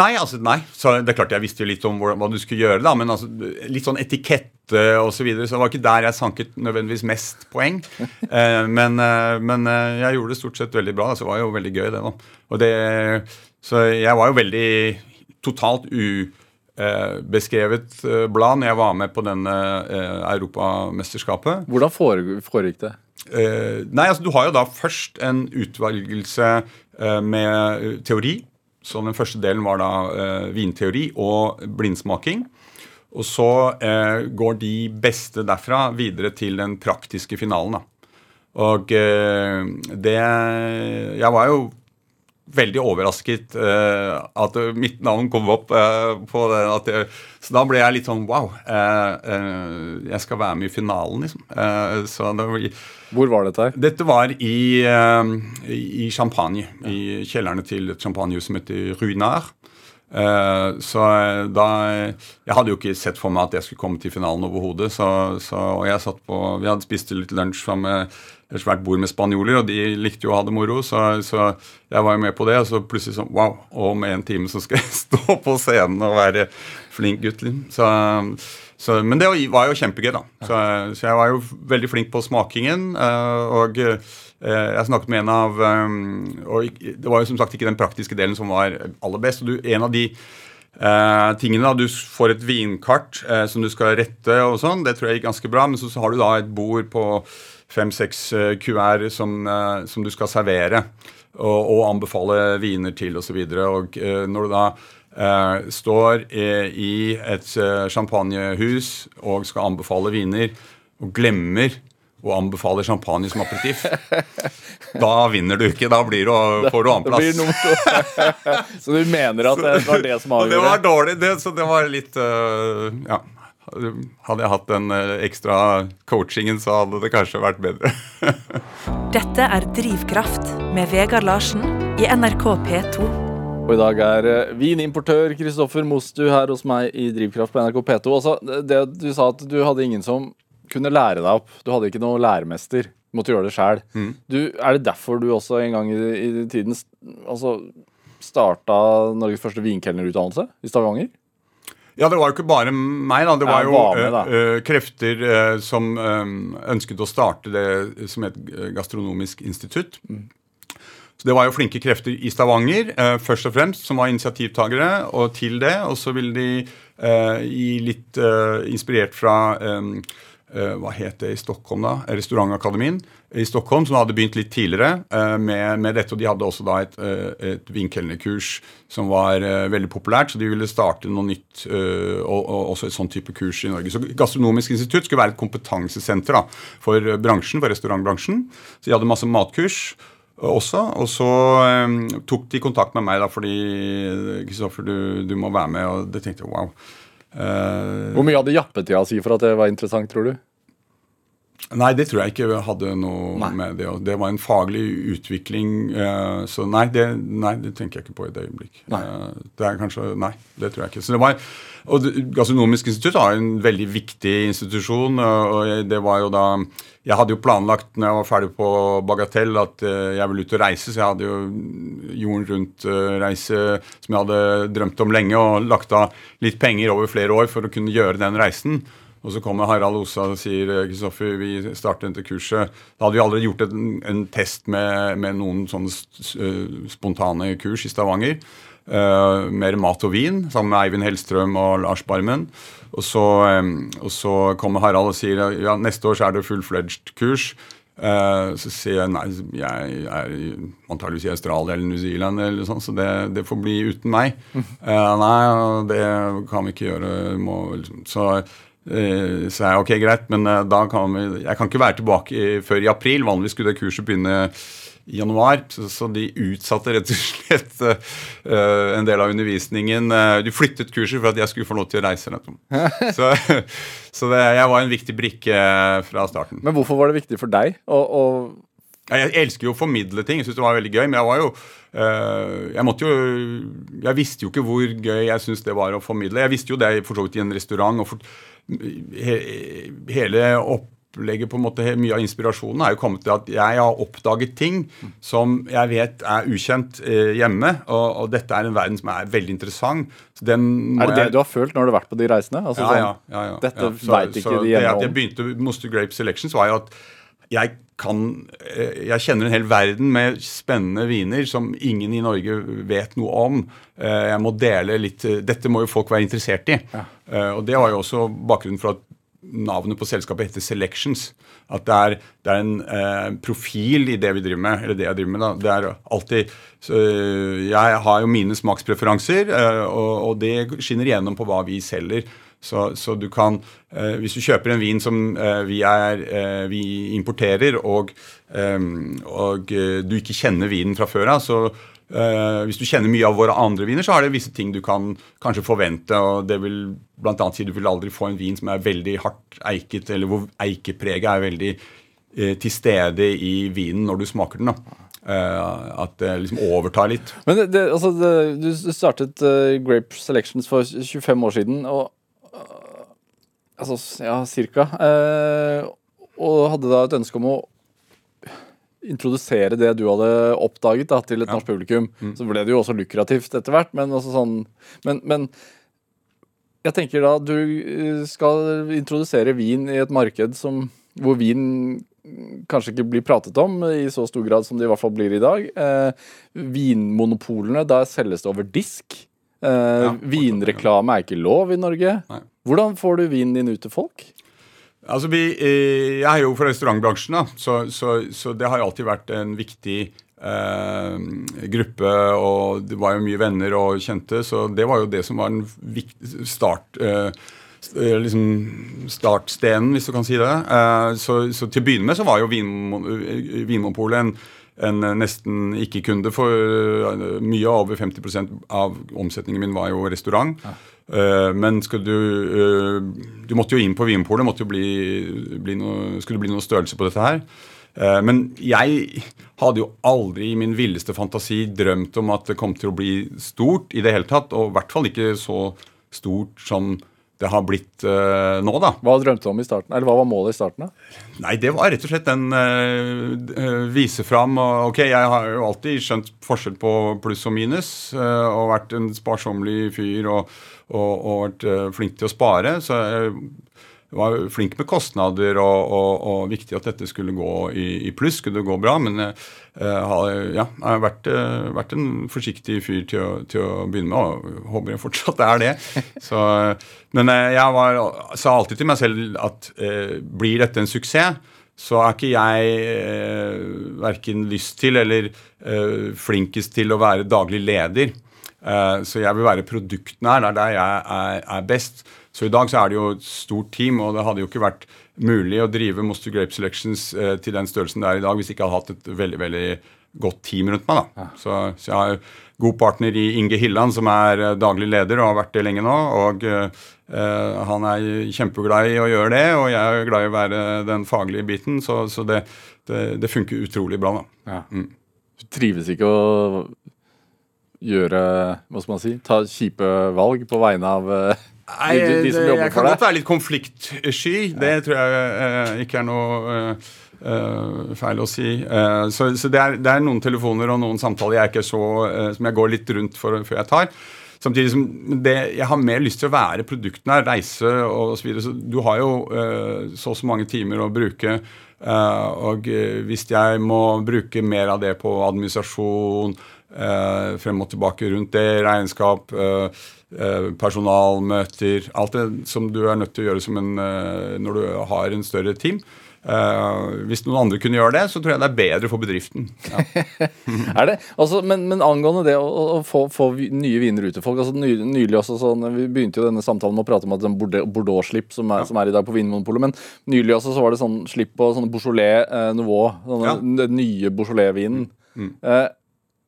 Nei, altså, nei. Så det er klart jeg visste jo litt om hva, du skulle gjøre, da, men altså, litt sånn etikette og så videre, så det var ikke der jeg sanket nødvendigvis mest poeng. eh, men, eh, men jeg gjorde det stort sett veldig bra. Så det var jo veldig gøy, det. da. Og det, så jeg var jo veldig totalt u beskrevet eh, blad når jeg var med på denne eh, europamesterskapet. Hvordan foregikk det? nei, altså Du har jo da først en utvalgelse med teori. Så den første delen var da vinteori og blindsmaking. Og så går de beste derfra videre til den praktiske finalen. da. Og det Jeg var jo veldig overrasket uh, at mitt navn kom opp uh, på det. Jeg, så da ble jeg litt sånn wow. Uh, jeg skal være med i finalen, liksom. Det, Hvor var dette? her? Dette var i, i Champagne. Ja. I kjellerne til et champagnehus som heter Ruinard. Eh, så eh, da Jeg hadde jo ikke sett for meg at jeg skulle komme til finalen overhodet. Og jeg satt på Vi hadde spist litt lunsj sammen med et svært bord med spanjoler, og de likte jo å ha det moro, så, så jeg var jo med på det. Og så plutselig sånn Wow, og om en time så skal jeg stå på scenen og være flink gutt. liksom. Så, så, men det var jo kjempegøy, da. Så, jeg var jo veldig flink på smakingen. og Eh, jeg snakket med en av eh, Og det var jo som sagt ikke den praktiske delen som var aller best. og du, En av de uh, tingene da, Du får et vinkart uh, som du skal rette, og sånn, det tror jeg gikk ganske bra. Men så, så har du da et bord på fem-seks uh, QR som, som, du skal servere og, og anbefale viner til osv. Og, så og når du da står i et champagnehus og skal anbefale viner, og glemmer og anbefaler champagne som aperitiff, da vinner du ikke. Da blir du, får du annenplass. så du mener at det var det som avgjorde? Det var dårlig, det, så det var litt uh, Ja. Hadde jeg hatt den uh, ekstra coachingen, så hadde det kanskje vært bedre. Dette er Drivkraft med Vegard Larsen i NRK P2. Og I dag er uh, vinimportør Kristoffer Mostu her hos meg i Drivkraft på NRK P2. Også, det, du sa at du hadde ingen som kunne lære deg opp. Du hadde ikke noen læremester. Du måtte gjøre det sjæl. Mm. Er det derfor du også en gang i, i tiden altså, starta Norges første vinkelnerutdannelse i Stavanger? Ja, det var jo ikke bare meg. da. Det var jo med, da. Uh, krefter uh, som um, ønsket å starte det som et gastronomisk institutt. Mm. Så Det var jo flinke krefter i Stavanger først og fremst, som var initiativtakere og til det. Og så ville de gi litt inspirert fra Eh, hva het det i Stockholm, da? Restaurantakademien i Stockholm, som hadde begynt litt tidligere uh, med, med, dette. Og de hadde også da et, et vinkelnerkurs som var veldig populært, så de ville starte noe nytt, og, og, også et sånn type kurs i Norge. Så Gastronomisk institutt skulle være et kompetansesenter da, for bransjen, for restaurantbransjen. Så de hadde masse matkurs også. Og så um, tok de kontakt med meg da, fordi Kristoffer, du, du, må være med. Og det tenkte jeg wow. Uh, Hvor mye hadde jappetida si for at det var interessant, tror du? Nei, det tror jeg ikke hadde noe nei. med det Det var en faglig utvikling. Uh, så nei det, nei det, tenker jeg ikke på i det øyeblikk. Uh, det er kanskje, Nei, det tror jeg ikke. Så det var, og Gastronomisk institutt har en veldig viktig institusjon. og det var jo da jeg hadde jo planlagt når jeg var ferdig på Bagatell, at uh, jeg ville ut og reise. Så jeg hadde jo jorden rundt-reise uh, som jeg hadde drømt om lenge, og lagt av litt penger over flere år for å kunne gjøre den reisen. Og så kommer Harald Osa og sier eh, Kristoffer, vi starter dette kurset. Da hadde vi allerede gjort en, en test med, med, noen sånne spontane kurs i Stavanger. Uh, mer mat og vin, sammen med Eivind Hellstrøm og Lars Barmen. Og så, og så, kommer Harald og sier ja, neste år så er det full-fledged kurs. Uh, så sier jeg nei, jeg er antakeligvis i Australia eller New Zealand, eller sånn, så det, det, får bli uten meg. Uh, nei, det kan vi ikke gjøre. Må, så uh, så jeg ok, greit, men da kan vi Jeg kan ikke være tilbake før i april. Vanligvis skulle det kurset begynne i januar. Så, de utsatte rett og slett uh, en del av undervisningen. Uh, de flyttet kurset for at jeg skulle få lov til å reise. så, så det, jeg var en viktig brikke fra starten. Men hvorfor var det viktig for deg å, å jeg elsker jo å formidle ting. Jeg synes det var veldig gøy. Men jeg var jo uh, Jeg måtte jo Jeg visste jo ikke hvor gøy jeg syntes det var å formidle. Jeg visste jo det for så vidt i en restaurant. og for, he, hele opp opplegget på en måte, Mye av inspirasjonen er jo kommet til at jeg har oppdaget ting som jeg vet er ukjent eh, hjemme. Og, og, dette er en verden som er veldig interessant. er det det jeg... du har følt når du har vært på de reisene? Altså, ja, ja, ja, ja, Dette ja. Så, vet ikke så de hjemme. Det at jeg begynte Moster Grape Selections, var jo at jeg kan eh, Jeg kjenner en hel verden med spennende viner som ingen i Norge vet noe om. Eh, jeg må dele litt Dette må jo folk være interessert i. Ja. Og det var jo også bakgrunnen for at navnet på selskapet heter Selections. At det er, det er en eh, profil i det vi driver med. eller det Jeg driver med da. Det er alltid, så, Jeg har jo mine smakspreferanser, eh, og, og, det skinner igjennom på hva vi selger. Så, så du kan, eh, Hvis du kjøper en vin som eh, vi, er, eh, vi, importerer, og, eh, og du ikke kjenner vinen fra før av, så Uh, hvis du kjenner mye av våre andre viner, så er det visse ting du kan kanskje forvente. og Det vil blant annet si du vil aldri få en vin som er veldig hardt eiket, eller hvor eikepreget er veldig uh, til stede i vinen når du smaker den. da. at det liksom overtar litt. Men det, det, altså, det, du startet uh, Grape Selections for 25 år siden, og uh, Altså, ja, cirka. Uh, og hadde da et ønske om å introdusere det du hadde oppdaget da, til et ja. norsk publikum. Mm. Så ble det jo også lukrativt etter hvert, men sånn men, men jeg tenker da du skal introdusere vin i et marked som, hvor vin kanskje ikke blir pratet om i så stor grad som det i hvert fall blir i dag. Eh, vinmonopolene, der selges det over disk. Eh, ja, vinreklame er ikke lov i Norge. Nei. Hvordan får du vinen din ut til folk? Altså vi, eh, Jeg er jo fra restaurantbransjen, da, så, så, så, det har alltid vært en viktig eh, gruppe. Og det var jo mye venner og kjente, så det var jo det som var den start. Eh, eh liksom startstenen, hvis du kan si det. Eh, så, så, til å begynne med så var jo Vinmonopolet en en nesten ikke-kunde. For mye over 50% av omsetningen min var jo restaurant. Ja. Uh, men skulle du Du måtte jo inn på Vinpolet. Skulle det bli noe størrelse på dette her. Men jeg hadde jo aldri i min villeste fantasi drømt om at det kom til å bli stort i det hele tatt. Og i hvert fall ikke så stort som det har blitt uh, nå, da. Hva drømte du om i starten? Eller hva var målet i starten? da? Nei, Det var rett og slett den uh, vise fram Ok, jeg har jo alltid skjønt forskjell på pluss og minus. Uh, og vært en sparsommelig fyr og, og, og vært flink til å spare. Så jeg var flink med kostnader og, og, og, viktig at dette skulle gå i, i pluss, skulle det gå bra. Men jeg, har, ja, har vært, eh, vært, en forsiktig fyr til å, til å, begynne med, og håper jeg fortsatt er det. Så, men eh, jeg var, sa alltid til meg selv at eh, blir dette en suksess, så er ikke jeg eh, verken lyst til eller eh, flinkest til å være daglig leder. Eh, så jeg vil være produktnær. Det er der jeg er, best. Så i dag så er det jo et stort team, og det hadde jo ikke vært mulig å drive Moster Grape Selections eh, til den størrelsen det er i dag, hvis jeg ikke hadde hatt et veldig veldig godt team rundt meg. da. Så, så, jeg har god partner i Inge Hilland, som er eh, daglig leder og har vært det lenge nå. og Uh, Han er kjempeglad i å gjøre det, og jeg er glad i å være den faglige biten. Så, så det, det, det, funker utrolig bra. da. Ja. Mm. Du trives ikke å gjøre Hva skal man si? Ta kjipe valg på vegne av de Nei, de, de som jobber jeg kan godt være litt konfliktsky. Det tror jeg eh, ikke er noe uh, feil å si. Uh, så, så det, er, det, er, noen telefoner og noen samtaler jeg ikke så, som jeg går litt rundt for, før jeg tar. Samtidig som det, jeg har mer lyst til å være produktene, reise osv. Så, videre. så du har jo så og så mange timer å bruke. og hvis jeg må bruke mer av det på administrasjon, frem og tilbake rundt det, regnskap Eh, personalmøter Alt det som du er nødt til å gjøre en, eh, når du har en større team. Uh, hvis noen andre kunne gjøre det, så tror jeg det er bedre for bedriften. Ja. er det? Altså, men, men, angående det å, å få, få, nye viner ut til folk altså, ny, nylig også sånn, Vi begynte jo denne samtalen med å prate om at Bordeaux-slipp som, ja. som, er i dag på Vinmonopolet. Men nylig også så var det sånn slipp på sånne Beaujolais-nivå. Eh, ja. Den nye Beaujolais-vinen. Mm. Uh,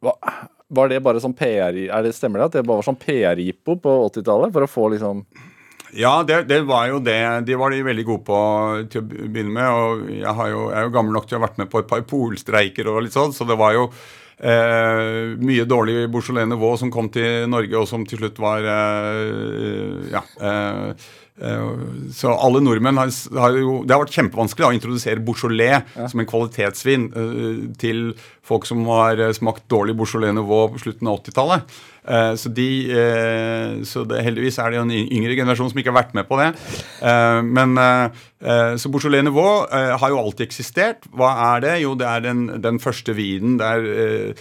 var det bare sånn PR er det Stemmer det at det bare var sånn PR-jippo på 80-tallet? For å få liksom ja, det, det, var jo det. De var de veldig gode på til å begynne med. og Jeg, jo, jeg er jo gammel nok til å ha vært med på et par polstreiker og litt sånn, så det var jo eh, mye dårlig Beaujolais Nouveau som kom til Norge, og som til slutt var eh, ja, eh, Eh, så alle nordmenn har, har, jo Det har vært kjempevanskelig å introdusere Beaujolais ja. som en kvalitetsvin uh, til folk som har eh, smakt dårlig Beaujolais Nouveau på slutten av 80-tallet. Uh, så, de, uh, så det, heldigvis er det jo en yngre generasjon som ikke har vært med på det. men Så Beaujolais Nouveau har jo alltid eksistert. Hva er det? Jo, det er den, den første vinen der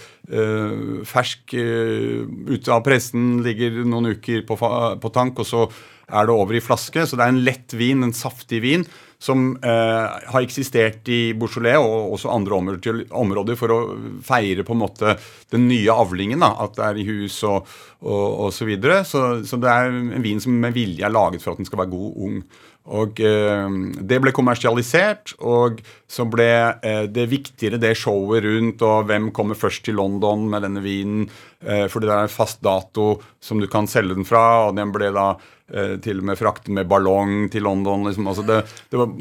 fersk ute av pressen ligger noen uker på, på tank, og så er det over i flaske. Så det er en lett vin, en saftig vin, som eh, har eksistert i Beaujolais og også andre områder, for å feire på en måte den nye avlingen. Da, at det er i hus og, og, og så videre. Så, så, det er en vin som med vilje er laget for at den skal være god ung. Og eh, det ble kommersialisert, og så ble eh, det viktigere det showet rundt, og hvem kommer først til London med denne vinen, eh, fordi det er en fast dato som du kan selge den fra, og den ble da til og med frakten med ballong til London. Liksom. Altså det, det, var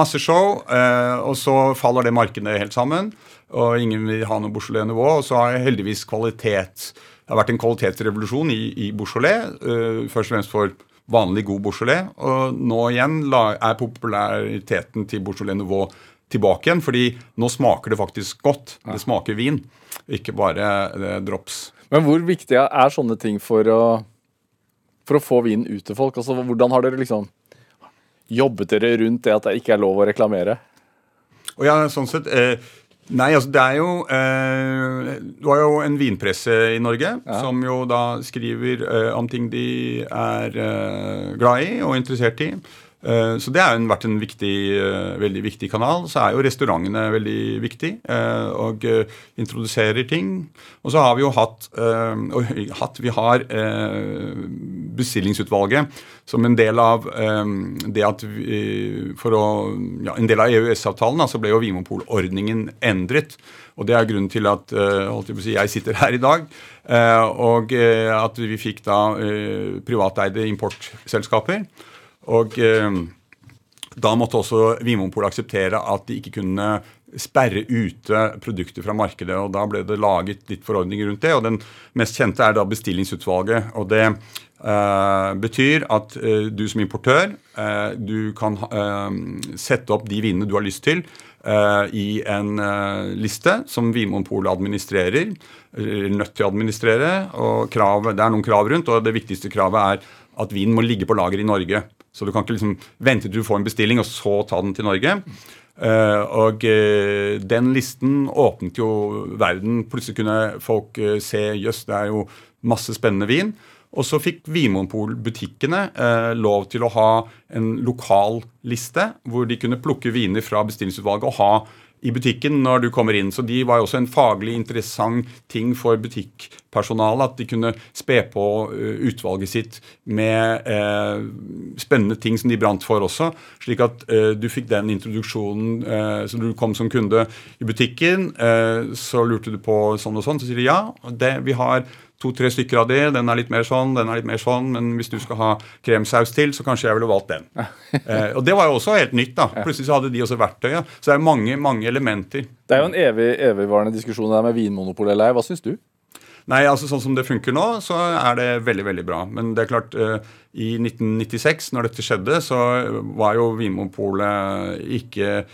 masse show, eh, og så faller det markedet helt sammen, og ingen vil ha noe Beaujolais-nivå, og så har heldigvis kvalitet det har vært en kvalitetsrevolusjon i, i Beaujolais, uh, først og fremst for vanlig god Beaujolais. Og nå igjen er populariteten til Beaujolais Nouveau tilbake igjen, fordi nå smaker det faktisk godt. Det smaker vin, ikke bare drops. Men hvor viktig er sånne ting for å, for å få vinen ut til folk? Altså, Hvordan har dere liksom jobbet dere rundt det at det ikke er lov å reklamere? Og ja, sånn sett... Eh, Nei, altså det er jo eh, Du har jo en vinpresse i Norge ja. som jo da skriver eh, om ting de er eh, glad i og interessert i. Eh, så det har vært en viktig, eh, veldig viktig kanal. Så er jo restaurantene veldig viktig eh, og introduserer ting. Og så har vi jo hatt, hatt Vi har bestillingsutvalget som en del av det at vi, for å, ja, En del av EØS-avtalen så ble jo Vimopol-ordningen endret. Og det er grunnen til at jeg, si, jeg sitter her i dag. Og at vi fikk da privateide importselskaper. Og eh, da måtte også Vinmonopolet akseptere at de ikke kunne sperre ute produkter fra markedet. og Da ble det laget litt forordninger rundt det. og Den mest kjente er da bestillingsutvalget. og Det eh, betyr at eh, du som importør eh, du kan sette opp de vinene du har lyst til i en liste som Vinmonopolet administrerer. Nødt til å administrere. og krav, Det er noen krav rundt, og det viktigste kravet er at vinen må ligge på lager i Norge. Så du kan ikke liksom vente til du får en bestilling, og så ta den til Norge. Uh, og uh, den listen åpnet jo verden. Plutselig kunne folk uh, se jøss, det er jo masse spennende vin. Og så fikk Vinmonopol-butikkene lov til å ha en lokal liste, hvor de kunne plukke viner fra bestillingsutvalget og ha i butikken når du kommer inn. Så de var jo også en faglig interessant ting for butikkpersonalet. At de kunne spe på eh, utvalget sitt med eh, spennende ting som de brant for også. Slik at eh, du fikk den introduksjonen. Eh, så du kom som kunde i butikken, eh, så lurte du på sånn og sånn. Så sier de ja, det, vi har to-tre stykker av de. Den er litt mer sånn, den er litt mer sånn. Men hvis du skal ha kremsaus til, så kanskje jeg ville valgt den. eh, og det var jo også helt nytt. da. Plutselig så hadde de også verktøyet. Så det er mange mange elementer. Det er jo en evig, evigvarende diskusjon der med vinmonopol eller ei. Hva syns du? Nei, altså Sånn som det funker nå, så er det veldig veldig bra. Men det er klart, eh, i 1996, når dette skjedde, så var jo Vinmonopolet ikke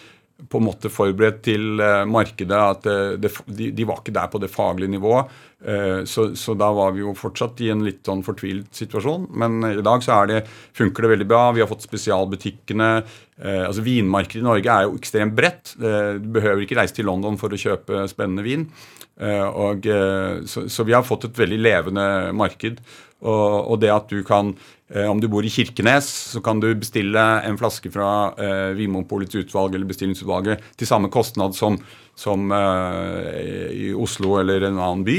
på en måte forberedt til uh, markedet. at uh, det, de, de, var ikke der på det faglige nivået. Uh, så, så, da var vi jo fortsatt i en litt sånn fortvilt situasjon. Men i dag så det, funker det veldig bra. Vi har fått spesialbutikkene. altså Vinmarkedet i Norge er jo ekstremt bredt. du behøver ikke reise til London for å kjøpe spennende vin. og, så, så, vi har fått et veldig levende marked. Og, og det at du kan Eh, om du bor i Kirkenes, så kan du bestille en flaske fra eh, Vinmonopolets utvalg eller bestillingsutvalget til samme kostnad som, som eh, i Oslo eller en annen by.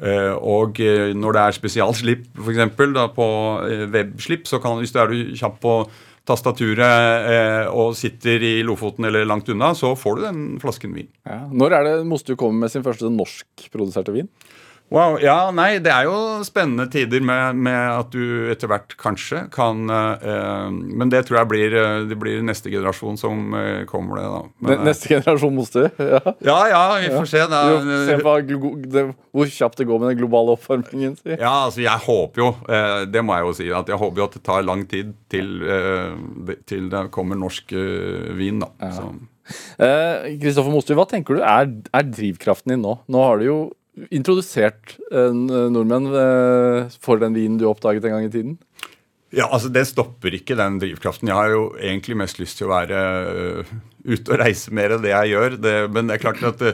Eh, og eh, når det er spesialslipp, f.eks. på eh, webslipp, så kan hvis du er kjapp på tastaturet og sitter i Lofoten eller langt unna, så får du den flasken vin. Ja. Når er det Mostu kommer med sin første norskproduserte vin? Wow, ja, nei, Det er jo spennende tider med, med at du etter hvert kanskje kan eh, Men det tror jeg blir, eh, det blir neste generasjon som uh, kommer det. da. Men, neste generasjon Moster? Ja. ja, ja, vi får se. Da. se hva, det, hvor kjapt det går med den globale oppvarmingen. Si. Ja, altså jeg håper jo, eh, det må jeg jo si, at jeg håper jo at det tar lang tid til, til det kommer norsk vin. da. Kristoffer ja. Moster, hva tenker du er, er drivkraften din nå? Nå har du jo introdusert eh, nordmenn eh, for den vinen du oppdaget en gang i tiden? Ja, altså Det stopper ikke, den drivkraften. Jeg har jo egentlig mest lyst til å være uh, ute og reise mer enn det jeg gjør. Det, men det er klart at det,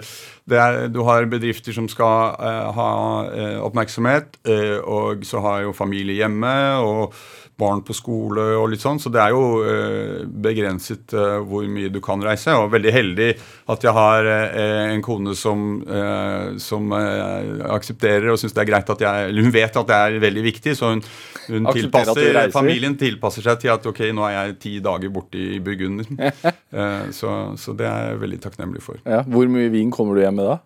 det er, du har bedrifter som skal uh, ha uh, oppmerksomhet, og så har jo familie hjemme. og barn på skole og litt sånn, så det er jo eh, begrenset eh, hvor mye du kan reise. Og veldig heldig at jeg har eh, en kone som, som aksepterer og syns det er greit at jeg Eller hun vet at det er veldig viktig, så hun, hun tilpasser, familien tilpasser seg til at ok, nå er jeg ti dager borte i Burgund. så, så det er jeg veldig takknemlig for. Ja, hvor mye vin kommer du hjem med da?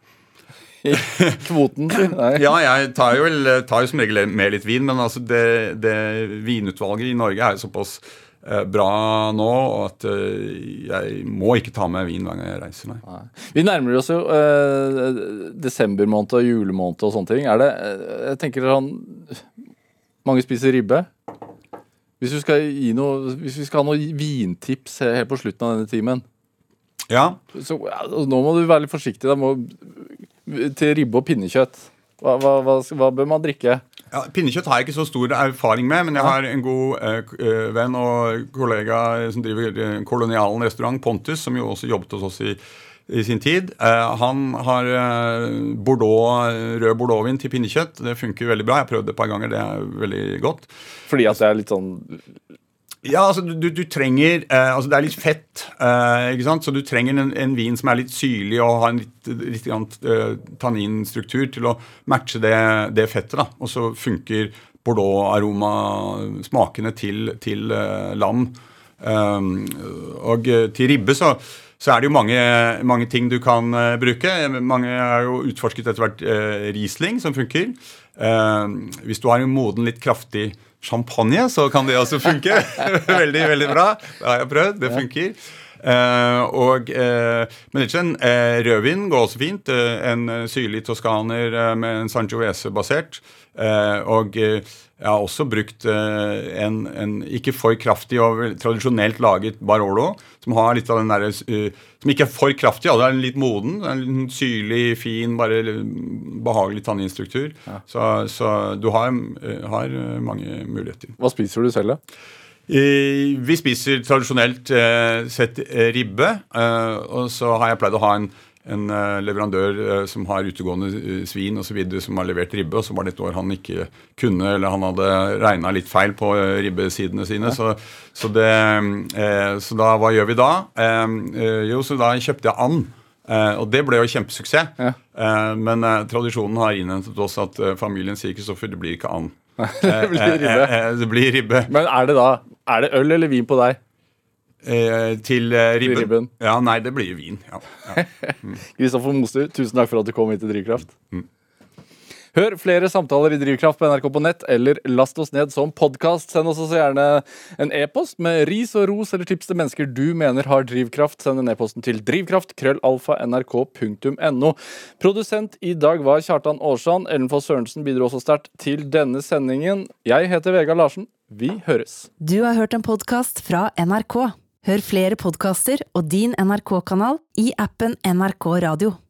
Kvoten sin? ja, jeg tar jo, tar jo, som regel med litt vin, men altså det, det vinutvalget i Norge er jo såpass eh, bra nå at eh, jeg må ikke ta med vin hver gang jeg reiser. Nei. Vi nærmer oss jo eh, desembermåned og julemåned og sånne ting. Er det, eh, jeg tenker sånn Mange spiser ribbe. Hvis, vi skal noe, hvis vi skal ha noen vintips helt på slutten av denne timen ja. Så, nå må du være litt forsiktig. Da må til ribbe og pinnekjøtt. Hva, hva, hva, hva, bør man drikke? Ja, Pinnekjøtt har jeg ikke så stor erfaring med, men jeg har en god eh, eh venn og kollega som driver eh, Kolonialen restaurant, Pontus, som jo også jobbet hos oss i, i sin tid. Eh, han har eh, Bordeaux, rød bordeauxvin til pinnekjøtt. Det funker veldig bra. Jeg har prøvd det et par ganger. Det er veldig godt. Fordi at det er litt sånn ja, altså du, du trenger eh, Altså det er litt fett, eh, ikke sant? så du trenger en, en, vin som er litt syrlig og har en litt, litt uh, tanninstruktur til å matche det, det fettet. da, Og så funker bordeaux-aromasmakene til, til uh, lam. Um, og til ribbe så, så er det jo mange, mange ting du kan bruke. Mange har jo utforsket etter hvert Riesling, som funker. hvis du har en moden, litt kraftig champagne, så kan det også funke. veldig, veldig bra. Det har jeg prøvd. Det funker. Uh, og, uh, men ikke en uh, rødvin går også fint. en syrlig toskaner med en Sangiovese-basert. og jeg har også brukt en, en, ikke for kraftig og tradisjonelt laget Barolo, som har litt av den der, som ikke er for kraftig. Ja, det er litt moden. En syrlig, fin, bare behagelig tanninstruktur. Ja. Så, så, du har, har mange muligheter. Hva spiser du selv, da? Vi spiser tradisjonelt eh, sett eh, ribbe. Eh, og så har jeg pleid å ha en, en leverandør som har utegående svin osv. som har levert ribbe. Og så var det et år han ikke kunne, eller han hadde regna litt feil på ribbesidene sine. Så, så, det, så, da, hva gjør vi da? Jo, så da kjøpte jeg and. og det ble jo kjempesuksess. Ja. men tradisjonen har innhentet oss at familien sier Kristoffer, det blir ikke and. det blir ribbe. det blir ribbe. Men er det da er det øl eller vin på deg? Eh, til eh, ribben? Ribben? Ja, nei, det blir vin. Kristoffer ja. mm. Moster, tusen takk for at du kom hit til Drivkraft. Mm. Hør flere samtaler i Drivkraft på NRK på nett, eller last oss ned som podkast. Send oss også gjerne en e-post med ris og ros eller tips til mennesker du mener har drivkraft. Send en e-posten til drivkraft, drivkraft.krøllalfa.nrk.no. nrk.no. Produsent i dag var Kjartan Aarsand. Ellen Foss Sørensen bidro også sterkt til denne sendingen. Jeg heter Vegard Larsen. Vi høres. Du har hørt en podkast fra NRK. Hør flere podkaster og din NRK-kanal i appen NRK Radio.